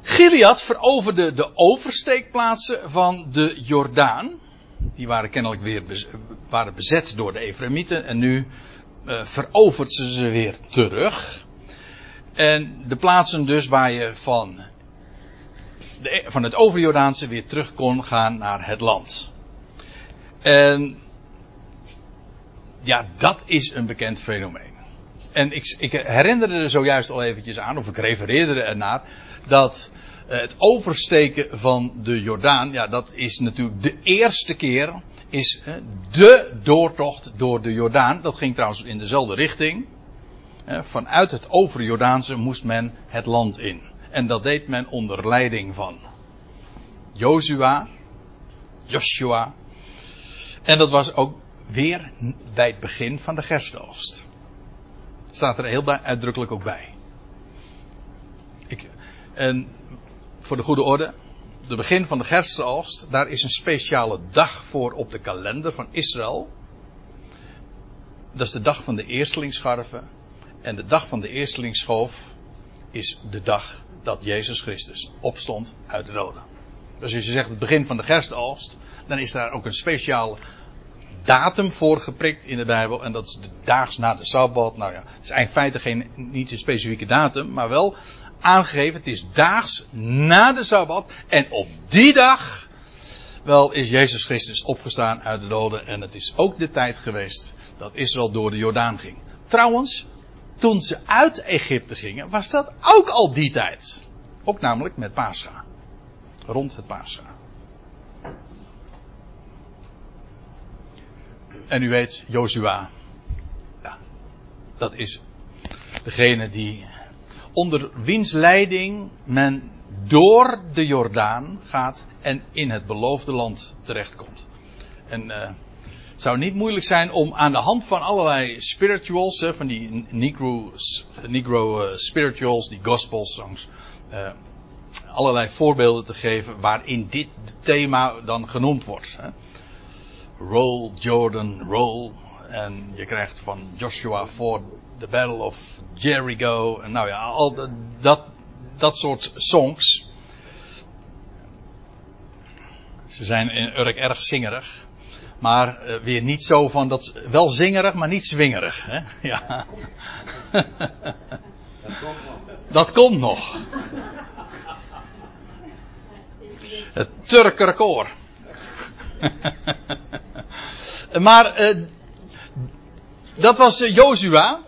Gilead veroverde de oversteekplaatsen van de Jordaan. Die waren kennelijk weer waren bezet door de Efraimieten. En nu uh, verovert ze ze weer terug. En de plaatsen dus waar je van, de, van het overjordaanse weer terug kon gaan naar het land. En ja, dat is een bekend fenomeen. En ik, ik herinnerde er zojuist al eventjes aan, of ik refereerde ernaar, dat eh, het oversteken van de Jordaan, ja, dat is natuurlijk de eerste keer, is de doortocht door de Jordaan. Dat ging trouwens in dezelfde richting. Vanuit het overjordaanse moest men het land in. En dat deed men onder leiding van Jozua, Joshua. En dat was ook weer bij het begin van de gerstoogst. Staat er heel uitdrukkelijk ook bij. Ik, en voor de goede orde, de begin van de gerstoogst, daar is een speciale dag voor op de kalender van Israël. Dat is de dag van de eerstelingsscharven. En de dag van de eerstelingsschoof is de dag dat Jezus Christus opstond uit de doden. Dus als je zegt het begin van de gerstoogst, dan is daar ook een speciale datum voor geprikt in de Bijbel. En dat is de daags na de Sabbat. Nou ja, het is eigenlijk feite geen, niet een specifieke datum, maar wel aangegeven. Het is daags na de Sabbat. En op die dag, wel, is Jezus Christus opgestaan uit de doden. En het is ook de tijd geweest dat Israël door de Jordaan ging. Trouwens, toen ze uit Egypte gingen, was dat ook al die tijd. Ook namelijk met Pascha. Rond het Pascha. En u weet, Jozua. Ja, dat is degene die onder wiens leiding men door de Jordaan gaat en in het beloofde land terechtkomt. En uh, zou niet moeilijk zijn om aan de hand van allerlei spirituals, van die Negro, Negro uh, spirituals, die gospel songs, uh, allerlei voorbeelden te geven waarin dit thema dan genoemd wordt. Roll, Jordan, roll. En je krijgt van Joshua voor the Battle of Jericho. En nou ja, al dat, dat, dat soort songs. Ze zijn Urk erg zingerig. Maar uh, weer niet zo van dat. Wel zingerig, maar niet zwingerig. Hè? Ja. Dat komt nog. Het Turkerkoor. maar uh, dat was uh, Jozua.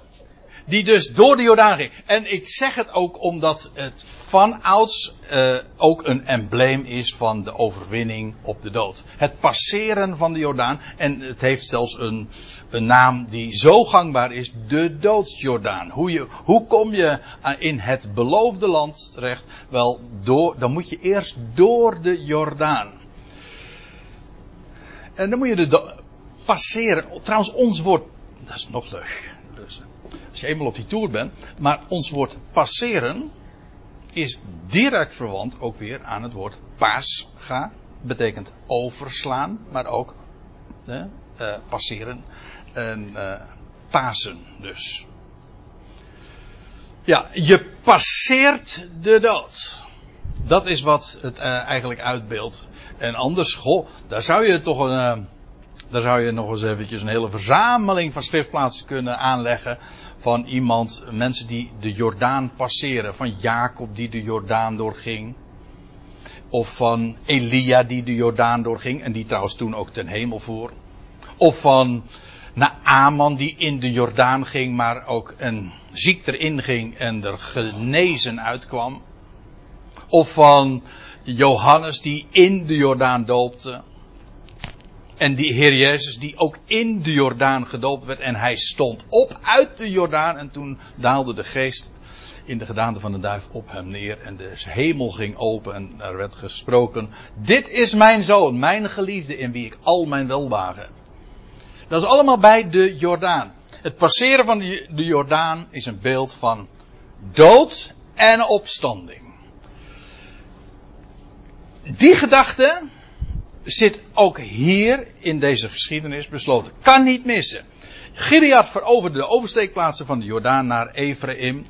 Die dus door de Jordaan ging. En ik zeg het ook omdat het van ouds uh, ook een embleem is van de overwinning op de dood. Het passeren van de Jordaan. En het heeft zelfs een, een naam die zo gangbaar is. De doodsjordaan. Hoe, je, hoe kom je in het beloofde land terecht? Wel, door, dan moet je eerst door de Jordaan. En dan moet je de passeren. Trouwens, ons woord. Dat is nog leuk. Dus, als je eenmaal op die tour bent. Maar ons woord passeren. Is direct verwant ook weer aan het woord pasga. Betekent overslaan. Maar ook eh, passeren. En uh, Pasen dus. Ja, je passeert de dood. Dat is wat het uh, eigenlijk uitbeeldt. En anders, goh, daar zou je toch een, uh, daar zou je nog eens eventjes een hele verzameling van schriftplaatsen kunnen aanleggen. Van iemand, mensen die de Jordaan passeren. Van Jacob die de Jordaan doorging. Of van Elia die de Jordaan doorging. En die trouwens toen ook ten hemel voer. Of van Naaman die in de Jordaan ging, maar ook een ziek erin ging en er genezen uitkwam. Of van Johannes die in de Jordaan doopte. En die Heer Jezus die ook in de Jordaan gedoopt werd en hij stond op uit de Jordaan en toen daalde de geest in de gedaante van de duif op hem neer en de hemel ging open en er werd gesproken. Dit is mijn zoon, mijn geliefde in wie ik al mijn welwagen heb. Dat is allemaal bij de Jordaan. Het passeren van de Jordaan is een beeld van dood en opstanding. Die gedachte zit ook hier in deze geschiedenis besloten. Kan niet missen. Gilead veroverde de oversteekplaatsen van de Jordaan naar Ephraim.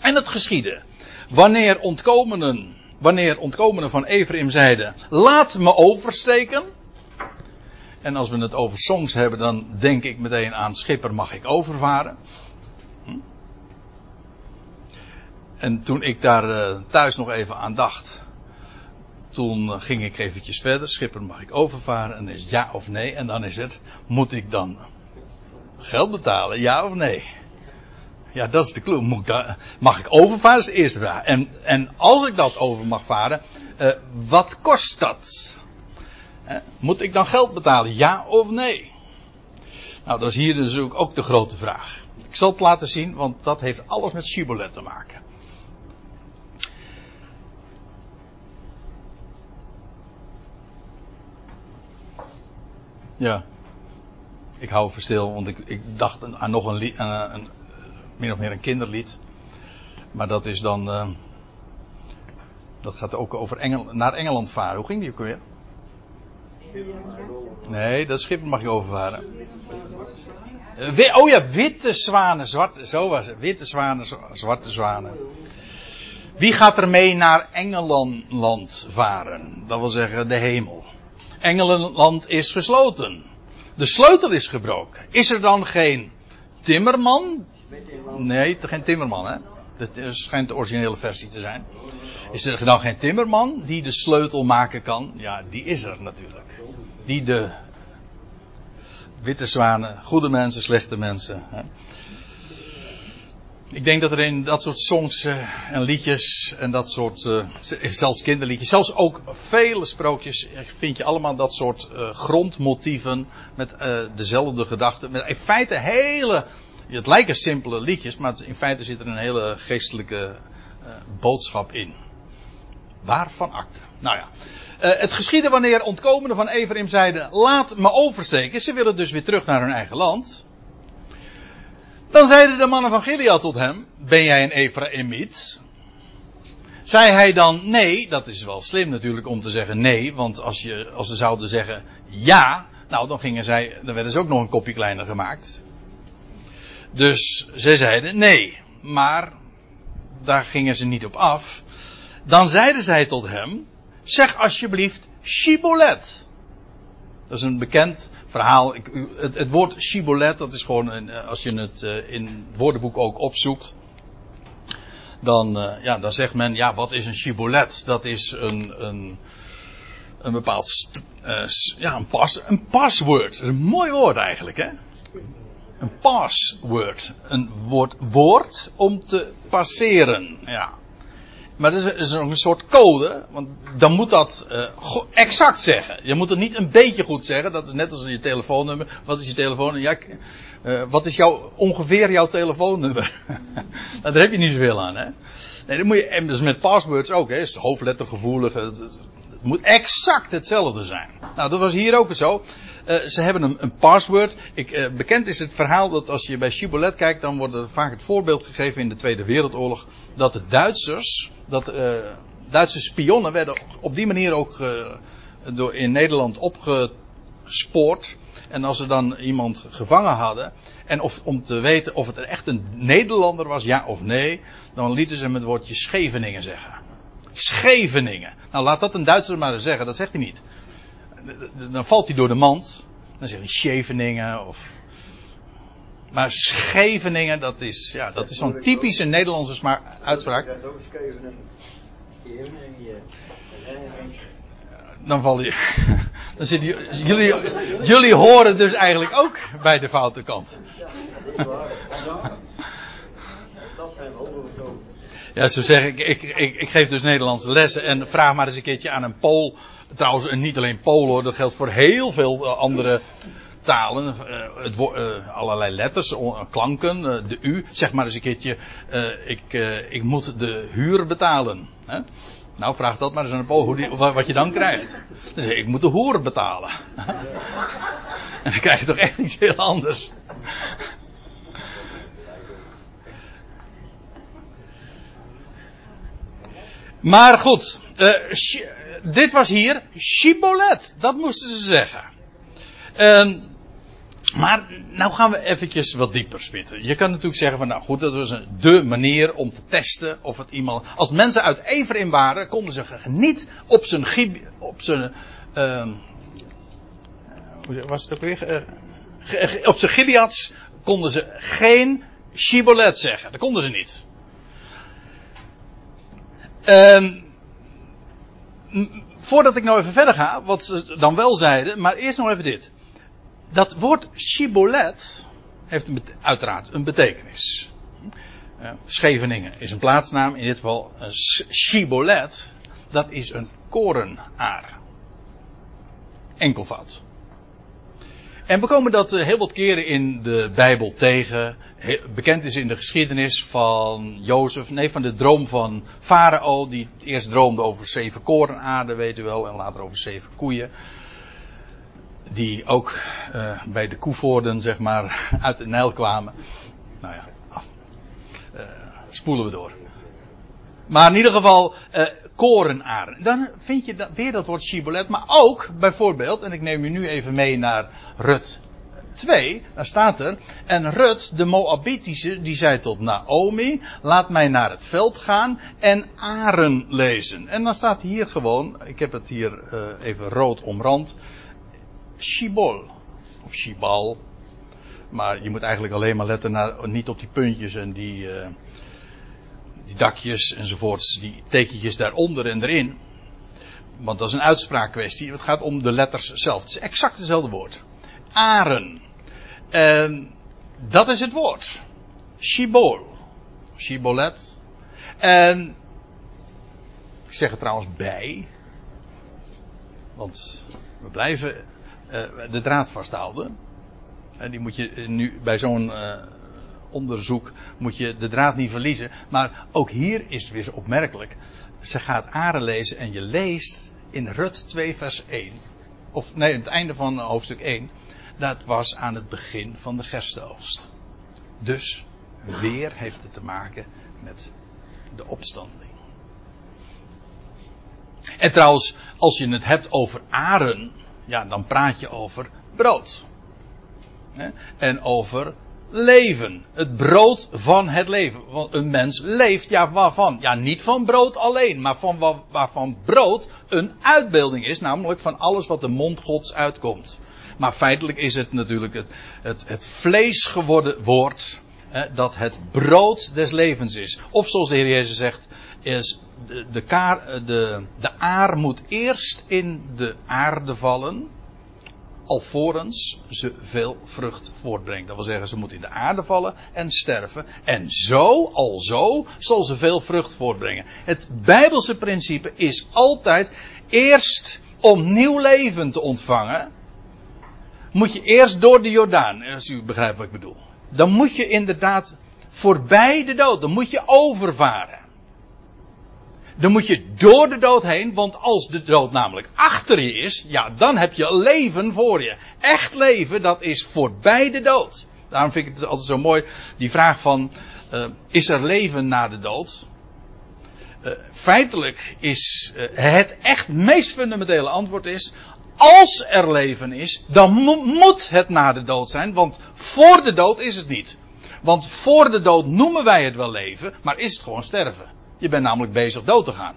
En het geschiedde. Wanneer ontkomenen, wanneer ontkomenen van Ephraim zeiden, laat me oversteken. En als we het over songs hebben, dan denk ik meteen aan Schipper mag ik overvaren. Hm? En toen ik daar uh, thuis nog even aan dacht, toen ging ik eventjes verder. Schipper mag ik overvaren? En is ja of nee. En dan is het, moet ik dan geld betalen? Ja of nee? Ja, dat is de clue. Mag ik overvaren? Is de eerste vraag. En, en als ik dat over mag varen, uh, wat kost dat? moet ik dan geld betalen? Ja of nee? Nou, dat is hier dus ook de grote vraag. Ik zal het laten zien, want dat heeft alles met Shibboleth te maken. Ja. Ik hou even stil, want ik, ik dacht aan nog een, lied, een, een, min of meer een kinderlied. Maar dat is dan. Uh, dat gaat ook over Engel, naar Engeland varen. Hoe ging die ook weer? Nee, dat schip mag je overvaren. Uh, oh ja, witte zwanen, zwarte, zo was het. Witte zwanen, zwarte zwanen. Wie gaat er mee naar Engeland varen? Dat wil zeggen de hemel. Engelenland is gesloten. De sleutel is gebroken. Is er dan geen timmerman? Nee, geen timmerman, hè? Dat schijnt de originele versie te zijn. Is er dan geen timmerman die de sleutel maken kan? Ja, die is er natuurlijk. Die de witte zwanen, goede mensen, slechte mensen. Hè? Ik denk dat er in dat soort songs uh, en liedjes en dat soort, uh, zelfs kinderliedjes, zelfs ook vele sprookjes, vind je allemaal dat soort grondmotieven met dezelfde gedachten. Met in feite hele, het lijken simpele liedjes, maar in feite zit er een hele geestelijke boodschap in. Waarvan akte? Nou ja. het geschiedde wanneer ontkomenden van Ephraim zeiden, laat me oversteken. Ze willen dus weer terug naar hun eigen land. Dan zeiden de mannen van Gilead tot hem: Ben jij een Ephraimiet? Zei hij dan nee? Dat is wel slim natuurlijk om te zeggen nee, want als, je, als ze zouden zeggen ja, nou dan gingen zij, dan werden ze ook nog een kopje kleiner gemaakt. Dus zij zeiden nee, maar daar gingen ze niet op af. Dan zeiden zij tot hem: Zeg alsjeblieft Shibolet. Dat is een bekend verhaal. Ik, het, het, woord shibboleth, dat is gewoon, een, eh, als je het uh, in het woordenboek ook opzoekt. Dan, uh, ja, dan zegt men, ja, wat is een shibboleth? Dat is een, een, een bepaald, ja, een, pas, een password. Dat is een mooi woord eigenlijk, hè? Een password. Een woord, woord om te passeren, ja. Maar dat is, ook een soort code, want dan moet dat uh, exact zeggen. Je moet het niet een beetje goed zeggen, dat is net als je telefoonnummer. Wat is je telefoonnummer? Ja, uh, wat is jouw, ongeveer jouw telefoonnummer? Nou, daar heb je niet zoveel aan, hè? Nee, dat moet je, en dus met passwords ook, hè? Is hoofdlettergevoelig. Het, moet exact hetzelfde zijn. Nou, dat was hier ook zo. Uh, ze hebben een, een password. Ik, uh, bekend is het verhaal dat als je bij Shibboleth kijkt, dan wordt er vaak het voorbeeld gegeven in de Tweede Wereldoorlog. Dat de Duitsers, dat uh, Duitse spionnen werden op die manier ook door, in Nederland opgespoord. En als ze dan iemand gevangen hadden, en of, om te weten of het echt een Nederlander was, ja of nee, dan lieten ze hem het woordje Scheveningen zeggen. Scheveningen. Nou, laat dat een Duitser maar zeggen, dat zegt hij niet dan valt hij door de mand. Dan zeg je Scheveningen of. Maar Scheveningen, dat is, ja, dat is zo'n typische Nederlandse uitspraak. Dan val je. Dan zit je jullie, jullie horen dus eigenlijk ook bij de foute kant. Ja, zo zeg ik, ik, ik, ik geef dus Nederlandse lessen en vraag maar eens een keertje aan een Pool Trouwens, niet alleen Polen, dat geldt voor heel veel eh, andere talen. Uh, het allerlei letters, klanken, de U. Zeg maar eens een keertje, ik, ik moet de huur betalen. Hè? Nou, vraag dat maar eens aan de Polen, hoe wat je dan krijgt. Ik, ik moet de hoer betalen. en dan krijg je toch echt iets heel anders. Maar goed, dit was hier Shibboleth. Dat moesten ze zeggen. Um, maar nou gaan we eventjes wat dieper spitten. Je kan natuurlijk zeggen van nou goed, dat was de manier om te testen of het iemand... Als mensen uit Ephraim waren, konden ze niet op zijn... Op zijn um, was het ook weer? op zijn Gileads konden ze geen Shibolet zeggen. Dat konden ze niet. Um, voordat ik nou even verder ga, wat ze dan wel zeiden, maar eerst nog even dit. Dat woord Shibolet heeft een, uiteraard een betekenis. Uh, Scheveningen is een plaatsnaam, in dit geval een Shibolet, dat is een korenaar. Enkelvoud. En we komen dat eh, heel wat keren in de Bijbel tegen. Bekend is in de geschiedenis van Jozef, nee, van de droom van Farao, die eerst droomde over zeven korenaarden, weet u wel, en later over zeven koeien. Die ook uh, bij de koevoorden, zeg maar, uit de Nijl kwamen. Nou ja, af. Uh, spoelen we door. Maar in ieder geval, uh, korenaren. Dan vind je dat, weer dat woord shibolet. Maar ook bijvoorbeeld, en ik neem je nu even mee naar Rut 2. Daar staat er. En Rut, de Moabitische, die zei tot Naomi: Laat mij naar het veld gaan en aren lezen. En dan staat hier gewoon, ik heb het hier uh, even rood omrand. Shibol. Of Shibal. Maar je moet eigenlijk alleen maar letten naar, niet op die puntjes en die. Uh, die dakjes enzovoorts, die tekentjes daaronder en erin. Want dat is een uitspraakkwestie. Het gaat om de letters zelf. Het is exact hetzelfde woord. Aren. En dat is het woord. Shibol. Shibolet. En ik zeg er trouwens bij. Want we blijven uh, de draad vasthouden. En die moet je nu bij zo'n uh, onderzoek moet je de draad niet verliezen. Maar ook hier is het weer opmerkelijk. Ze gaat Aren lezen en je leest in Rut 2 vers 1. Of nee, het einde van hoofdstuk 1. Dat was aan het begin van de gerstenoogst. Dus weer heeft het te maken met de opstanding. En trouwens, als je het hebt over aren, ja, dan praat je over brood. En over leven. Het brood van het leven. Want een mens leeft, ja waarvan? Ja, niet van brood alleen, maar van waarvan brood een uitbeelding is, namelijk van alles wat de mond gods uitkomt. Maar feitelijk is het natuurlijk het, het, het vlees geworden woord, hè, dat het brood des levens is. Of zoals de Heer Jezus zegt, is de, de, de, de aar moet eerst in de aarde vallen alvorens ze veel vrucht voortbrengt. Dat wil zeggen, ze moet in de aarde vallen en sterven. En zo, al zo, zal ze veel vrucht voortbrengen. Het Bijbelse principe is altijd eerst om nieuw leven te ontvangen. Moet je eerst door de Jordaan, als u begrijpt wat ik bedoel. Dan moet je inderdaad voorbij de dood, dan moet je overvaren dan moet je door de dood heen, want als de dood namelijk achter je is, ja, dan heb je leven voor je. Echt leven, dat is voorbij de dood. Daarom vind ik het altijd zo mooi, die vraag van, uh, is er leven na de dood? Uh, feitelijk is uh, het echt meest fundamentele antwoord is, als er leven is, dan mo moet het na de dood zijn, want voor de dood is het niet. Want voor de dood noemen wij het wel leven, maar is het gewoon sterven. Je bent namelijk bezig dood te gaan.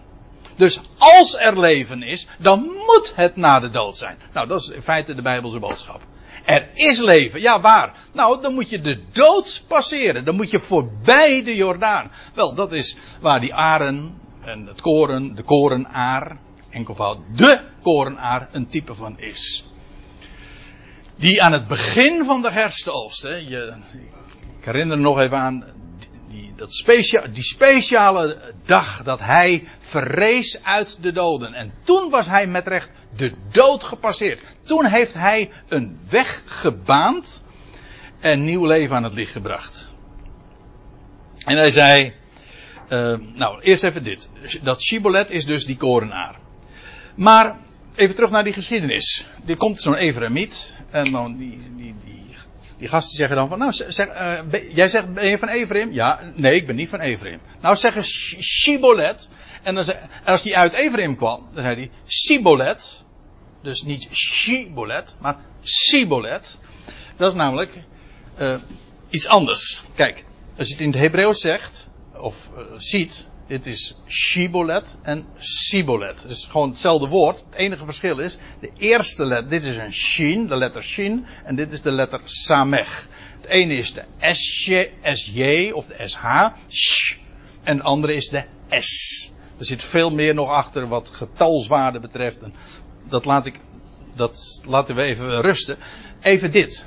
Dus als er leven is, dan moet het na de dood zijn. Nou, dat is in feite de Bijbelse boodschap. Er is leven. Ja, waar? Nou, dan moet je de dood passeren. Dan moet je voorbij de Jordaan. Wel, dat is waar die aren en het koren, de korenaar, enkelvoud de korenaar, een type van is. Die aan het begin van de herfstoogst, je, ik herinner nog even aan dat die speciale dag dat hij verrees uit de doden. En toen was hij met recht de dood gepasseerd. Toen heeft hij een weg gebaand en nieuw leven aan het licht gebracht. En hij zei, uh, nou eerst even dit. Dat Shibolet is dus die korenaar. Maar even terug naar die geschiedenis. Er komt zo'n Evremiet en dan die, die, die die gasten zeggen dan van, nou, zeg, uh, jij zegt, ben je van Ephraim? Ja, nee, ik ben niet van Ephraim. Nou, zeggen Shibolet. En, als die uit Ephraim kwam, dan zei hij Sibolet. Dus niet Shibolet, maar Sibolet. Dat is namelijk uh, iets anders. Kijk, als je het in het Hebreeuws zegt, of uh, ziet, Dit is Shibolet en Sibolet. Het is gewoon hetzelfde woord. Het enige verschil is, de eerste letter, dit is een Shin, de letter Shin, en dit is de letter Samech. Het ene is de SJ, SJ of de SH, sh, en het andere is de S. Er zit veel meer nog achter wat getalswaarde betreft. En dat laat ik, dat laten we even rusten. Even dit.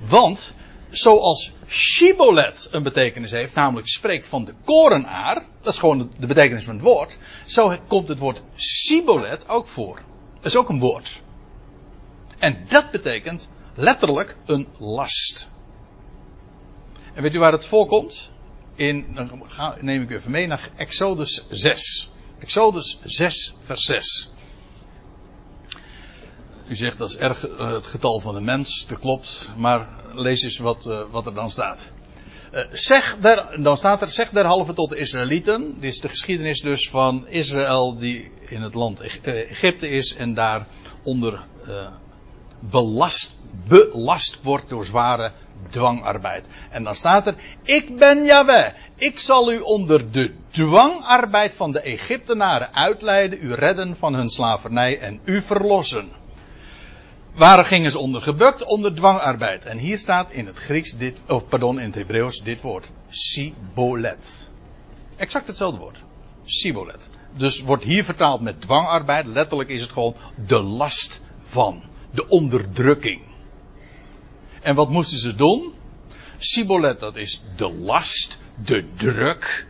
Want, zoals Shibolet een betekenis heeft, namelijk spreekt van de korenaar, dat is gewoon de betekenis van het woord, zo komt het woord Sibolet ook voor. Dat is ook een woord. En dat betekent letterlijk een last. En weet u waar het voorkomt? In, dan neem ik u even mee naar Exodus 6. Exodus 6, vers 6. U zegt dat is erg uh, het getal van de mens, dat klopt, maar lees eens wat, uh, wat er dan staat. Uh, zeg dan staat er, zeg derhalve tot de Israëlieten. Dit is de geschiedenis dus van Israël die in het land Egypte is en daar onder belast, belast wordt door zware dwangarbeid. En dan staat er, ik ben Yahweh. Ik zal u onder de dwangarbeid van de Egyptenaren uitleiden, u redden van hun slavernij en u verlossen. Waar gingen ze onder gebukt? Onder dwangarbeid. En hier staat in het Grieks dit, of pardon, in het Hebreeuws dit woord. Sibolet. Exact hetzelfde woord. Sibolet. Dus wordt hier vertaald met dwangarbeid. Letterlijk is het gewoon de last van. De onderdrukking. En wat moesten ze doen? Sibolet, dat is de last, de druk.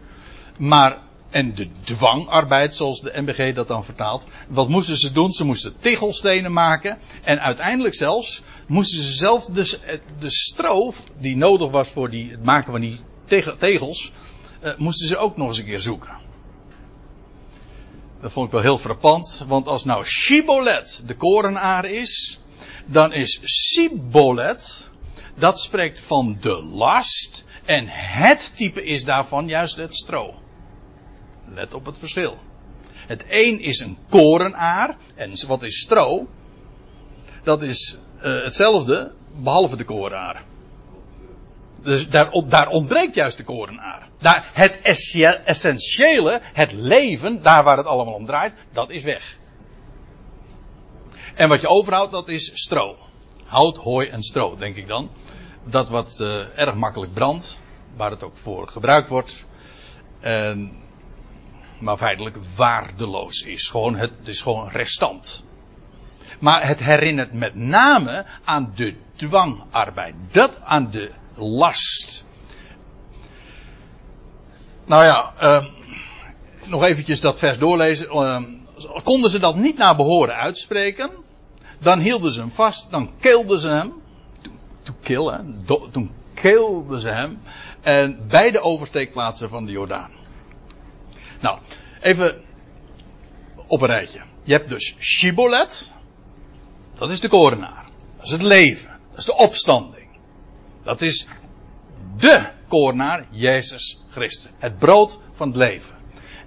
Maar, en de dwangarbeid, zoals de MBG dat dan vertaalt. Wat moesten ze doen? Ze moesten tegelstenen maken. En uiteindelijk zelfs moesten ze zelf de stroof die nodig was voor die, het maken van die tegels, eh, moesten ze ook nog eens een keer zoeken. Dat vond ik wel heel frappant, want als nou Shibolet de korenaar is, dan is Sibolet, dat spreekt van de last, en het type is daarvan juist het stro. Let op het verschil. Het een is een korenaar, en wat is stro? Dat is uh, hetzelfde, behalve de korenaar. Dus daar, daar, ontbreekt juist de korenaar. Daar, het essentiële, het leven, daar waar het allemaal om draait, dat is weg. En wat je overhoudt, dat is stro. Hout, hooi en stro, denk ik dan. Dat wat uh, erg makkelijk brandt, waar het ook voor gebruikt wordt. En, maar feitelijk waardeloos is. Gewoon, het, is gewoon restant. Maar het herinnert met name aan de dwangarbeid. Dat aan de last. Nou ja, uh, nog eventjes dat vers doorlezen. Uh, konden ze dat niet naar behoren uitspreken, dan hielden ze hem vast, dan keelden ze hem. To. Toen keelden ze hem. En bij de oversteekplaatsen van de Jordaan. Nou, even op een rijtje. Je hebt dus Shibolet. Dat is de korenaar. Dat is het leven. Dat is de opstanding. Dat is de korenaar, Jezus Christus. Het brood van het leven.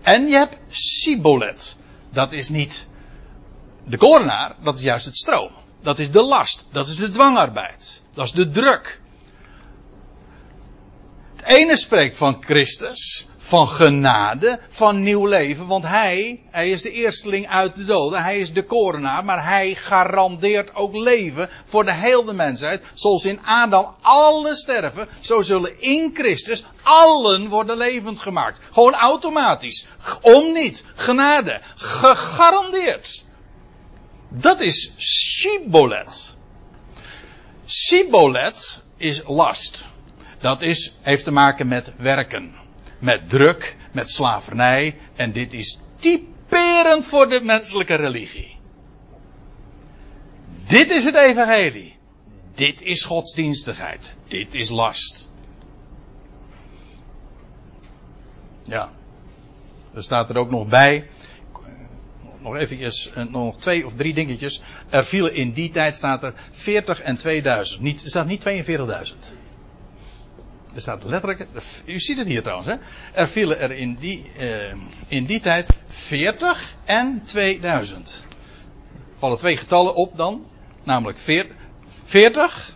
En je hebt Sibolet. Dat is niet de korenaar, dat is juist het stro. Dat is de last. Dat is de dwangarbeid. Dat is de druk. Het ene spreekt van Christus, van genade, van nieuw leven, want hij, hij is de eersteling uit de doden, hij is de korenaar, maar hij garandeert ook leven voor de hele mensheid. Zoals in Adam alle sterven, zo zullen in Christus allen worden levend gemaakt. Gewoon automatisch. Om niet. Genade. Gegarandeerd. Dat is Sibolet. Sibolet is last. Dat is, heeft te maken met werken. Met druk, met slavernij. En dit is typerend voor de menselijke religie. Dit is het evangelie. Dit is godsdienstigheid. Dit is last. Ja. Er staat er ook nog bij nog eventjes, eh, nog twee of drie dingetjes. Er vielen in die tijd, staat er 40 en 2000. Niet, staat niet 42.000. Er staat letterlijk, u ziet het hier trouwens, hè. Er vielen er in die, uh, in die tijd 40 en 2000. Vallen twee getallen op dan, namelijk 40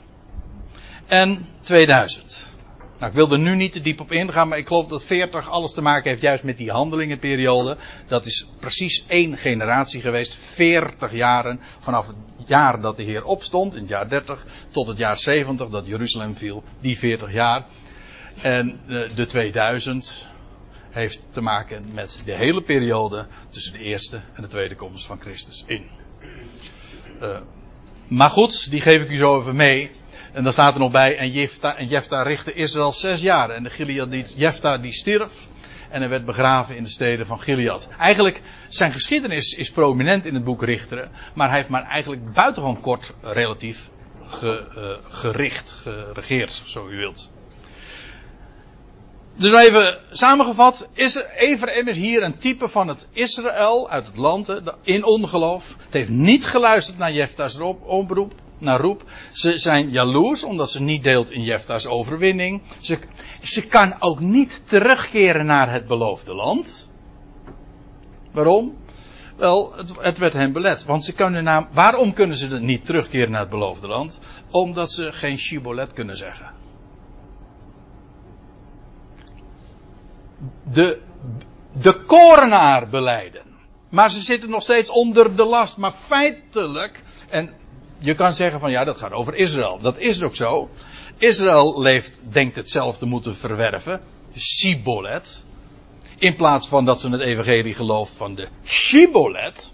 en 2000. Nou, ik wil er nu niet te diep op ingaan, maar ik geloof dat 40 alles te maken heeft juist met die handelingenperiode. Dat is precies één generatie geweest, 40 jaren, vanaf het jaar dat de Heer opstond, in het jaar 30, tot het jaar 70 dat Jeruzalem viel, die 40 jaar. En de 2000 heeft te maken met de hele periode tussen de eerste en de tweede komst van Christus in. Uh, maar goed, die geef ik u zo even mee. En dan staat er nog bij, en Jefta, en Jefta richtte Israël zes jaar. En de Gilead, Jefta die stierf. En hij werd begraven in de steden van Gilead. Eigenlijk, zijn geschiedenis is prominent in het boek Richteren. Maar hij heeft maar eigenlijk buitengewoon kort relatief ge, uh, gericht, geregeerd, zo u wilt. Dus even samengevat, Ephraim is hier een type van het Israël uit het land in ongeloof. Het heeft niet geluisterd naar Jefta's oproep, naar roep. Ze zijn jaloers omdat ze niet deelt in Jefta's overwinning. Ze, ze kan ook niet terugkeren naar het beloofde land. Waarom? Wel, het, het werd hen belet. Want ze kunnen naam, waarom kunnen ze niet terugkeren naar het beloofde land? Omdat ze geen shibolet kunnen zeggen. De, de korenaar beleiden. Maar ze zitten nog steeds onder de last. Maar feitelijk, en je kan zeggen van ja, dat gaat over Israël. Dat is ook zo. Israël leeft, denkt het zelf te moeten verwerven. Sibolet. In plaats van dat ze het evangelie gelooft van de Shibolet.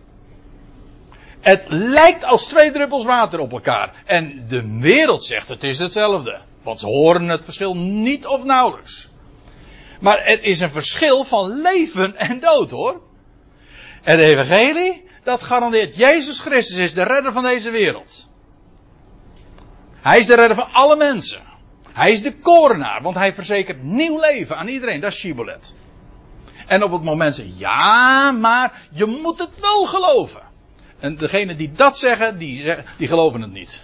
Het lijkt als twee druppels water op elkaar. En de wereld zegt het is hetzelfde. Want ze horen het verschil niet of nauwelijks. Maar het is een verschil van leven en dood hoor. Het evangelie, dat garandeert Jezus Christus is de redder van deze wereld. Hij is de redder van alle mensen. Hij is de korenaar, want hij verzekert nieuw leven aan iedereen. Dat is Shibolet. En op het moment zeggen, ja, maar je moet het wel geloven. En degenen die dat zeggen, die, die geloven het niet.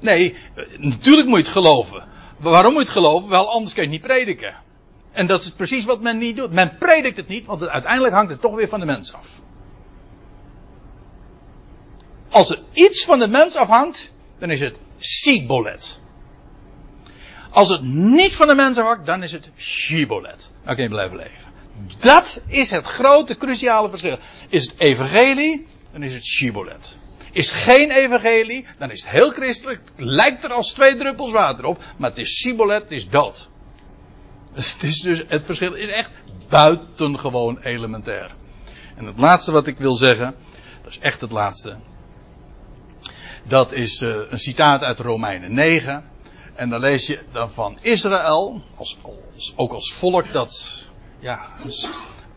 Nee, natuurlijk moet je het geloven. Waarom moet je het geloven? Wel, anders kun je het niet prediken. En dat is precies wat men niet doet. Men predikt het niet, want uiteindelijk hangt het toch weer van de mens af. Als er iets van de mens afhangt, dan is het sibolet. Als het niet van de mens afhangt, dan is het shibolet. Dan kun je blijven leven. Dat is het grote, cruciale verschil. Is het evangelie, dan is het shibolet is geen evangelie, dan is het heel christelijk, het lijkt er als twee druppels water op, maar het is sibolet, het is dood. Dus het, is dus, het verschil is echt buitengewoon elementair. En het laatste wat ik wil zeggen, dat is echt het laatste. Dat is uh, een citaat uit Romeinen 9. En dan lees je dan van Israël, als, ook als volk dat ja,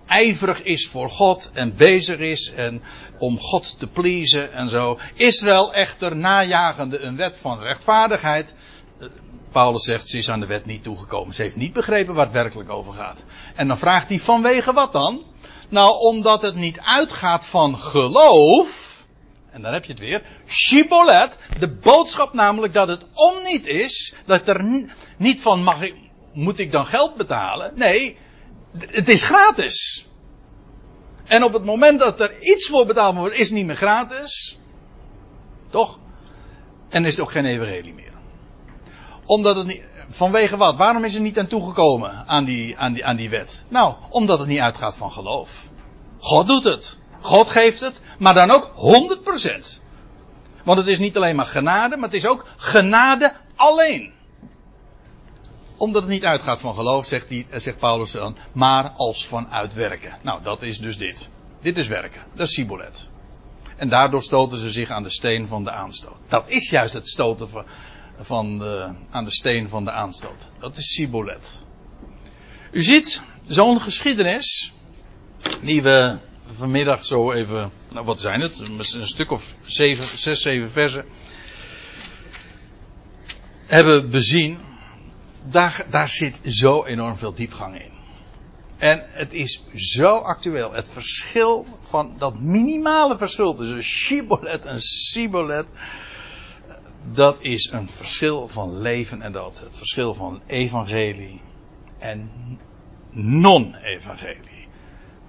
ijverig is voor God en bezig is en om God te pleasen en zo. Israël echter najagende een wet van rechtvaardigheid. Eh, Paulus zegt, ze is aan de wet niet toegekomen. Ze heeft niet begrepen waar het werkelijk over gaat. En dan vraagt hij vanwege wat dan? Nou, omdat het niet uitgaat van geloof. En dan heb je het weer. Shibolet. De boodschap namelijk dat het om niet is. Dat er niet van mag ik, moet ik dan geld betalen? Nee, het is gratis. En op het moment dat er iets voor betaald wordt, is het niet meer gratis. Toch? En is het ook geen evangelie meer. Omdat het niet, vanwege wat? Waarom is er niet aan toegekomen aan die, aan, die, aan die wet? Nou, omdat het niet uitgaat van geloof. God doet het. God geeft het, maar dan ook 100%. Want het is niet alleen maar genade, maar het is ook genade alleen omdat het niet uitgaat van geloof, zegt, die, zegt Paulus dan, maar als van uitwerken. Nou, dat is dus dit. Dit is werken. Dat is Sibolet. En daardoor stoten ze zich aan de steen van de aanstoot. Dat is juist het stoten van, van de, aan de steen van de aanstoot. Dat is Sibolet. U ziet, zo'n geschiedenis, die we vanmiddag zo even, nou wat zijn het, een stuk of zeven, zes, zeven versen, hebben bezien daar, daar zit zo enorm veel diepgang in. En het is zo actueel. Het verschil van dat minimale verschil tussen Shibolet en Sibolet. Dat is een verschil van leven en dood. Het verschil van evangelie en non-evangelie.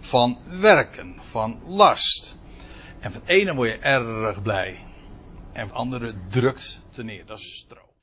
Van werken, van last. En van ene word je erg blij. En van andere drukt te neer. Dat is stroom.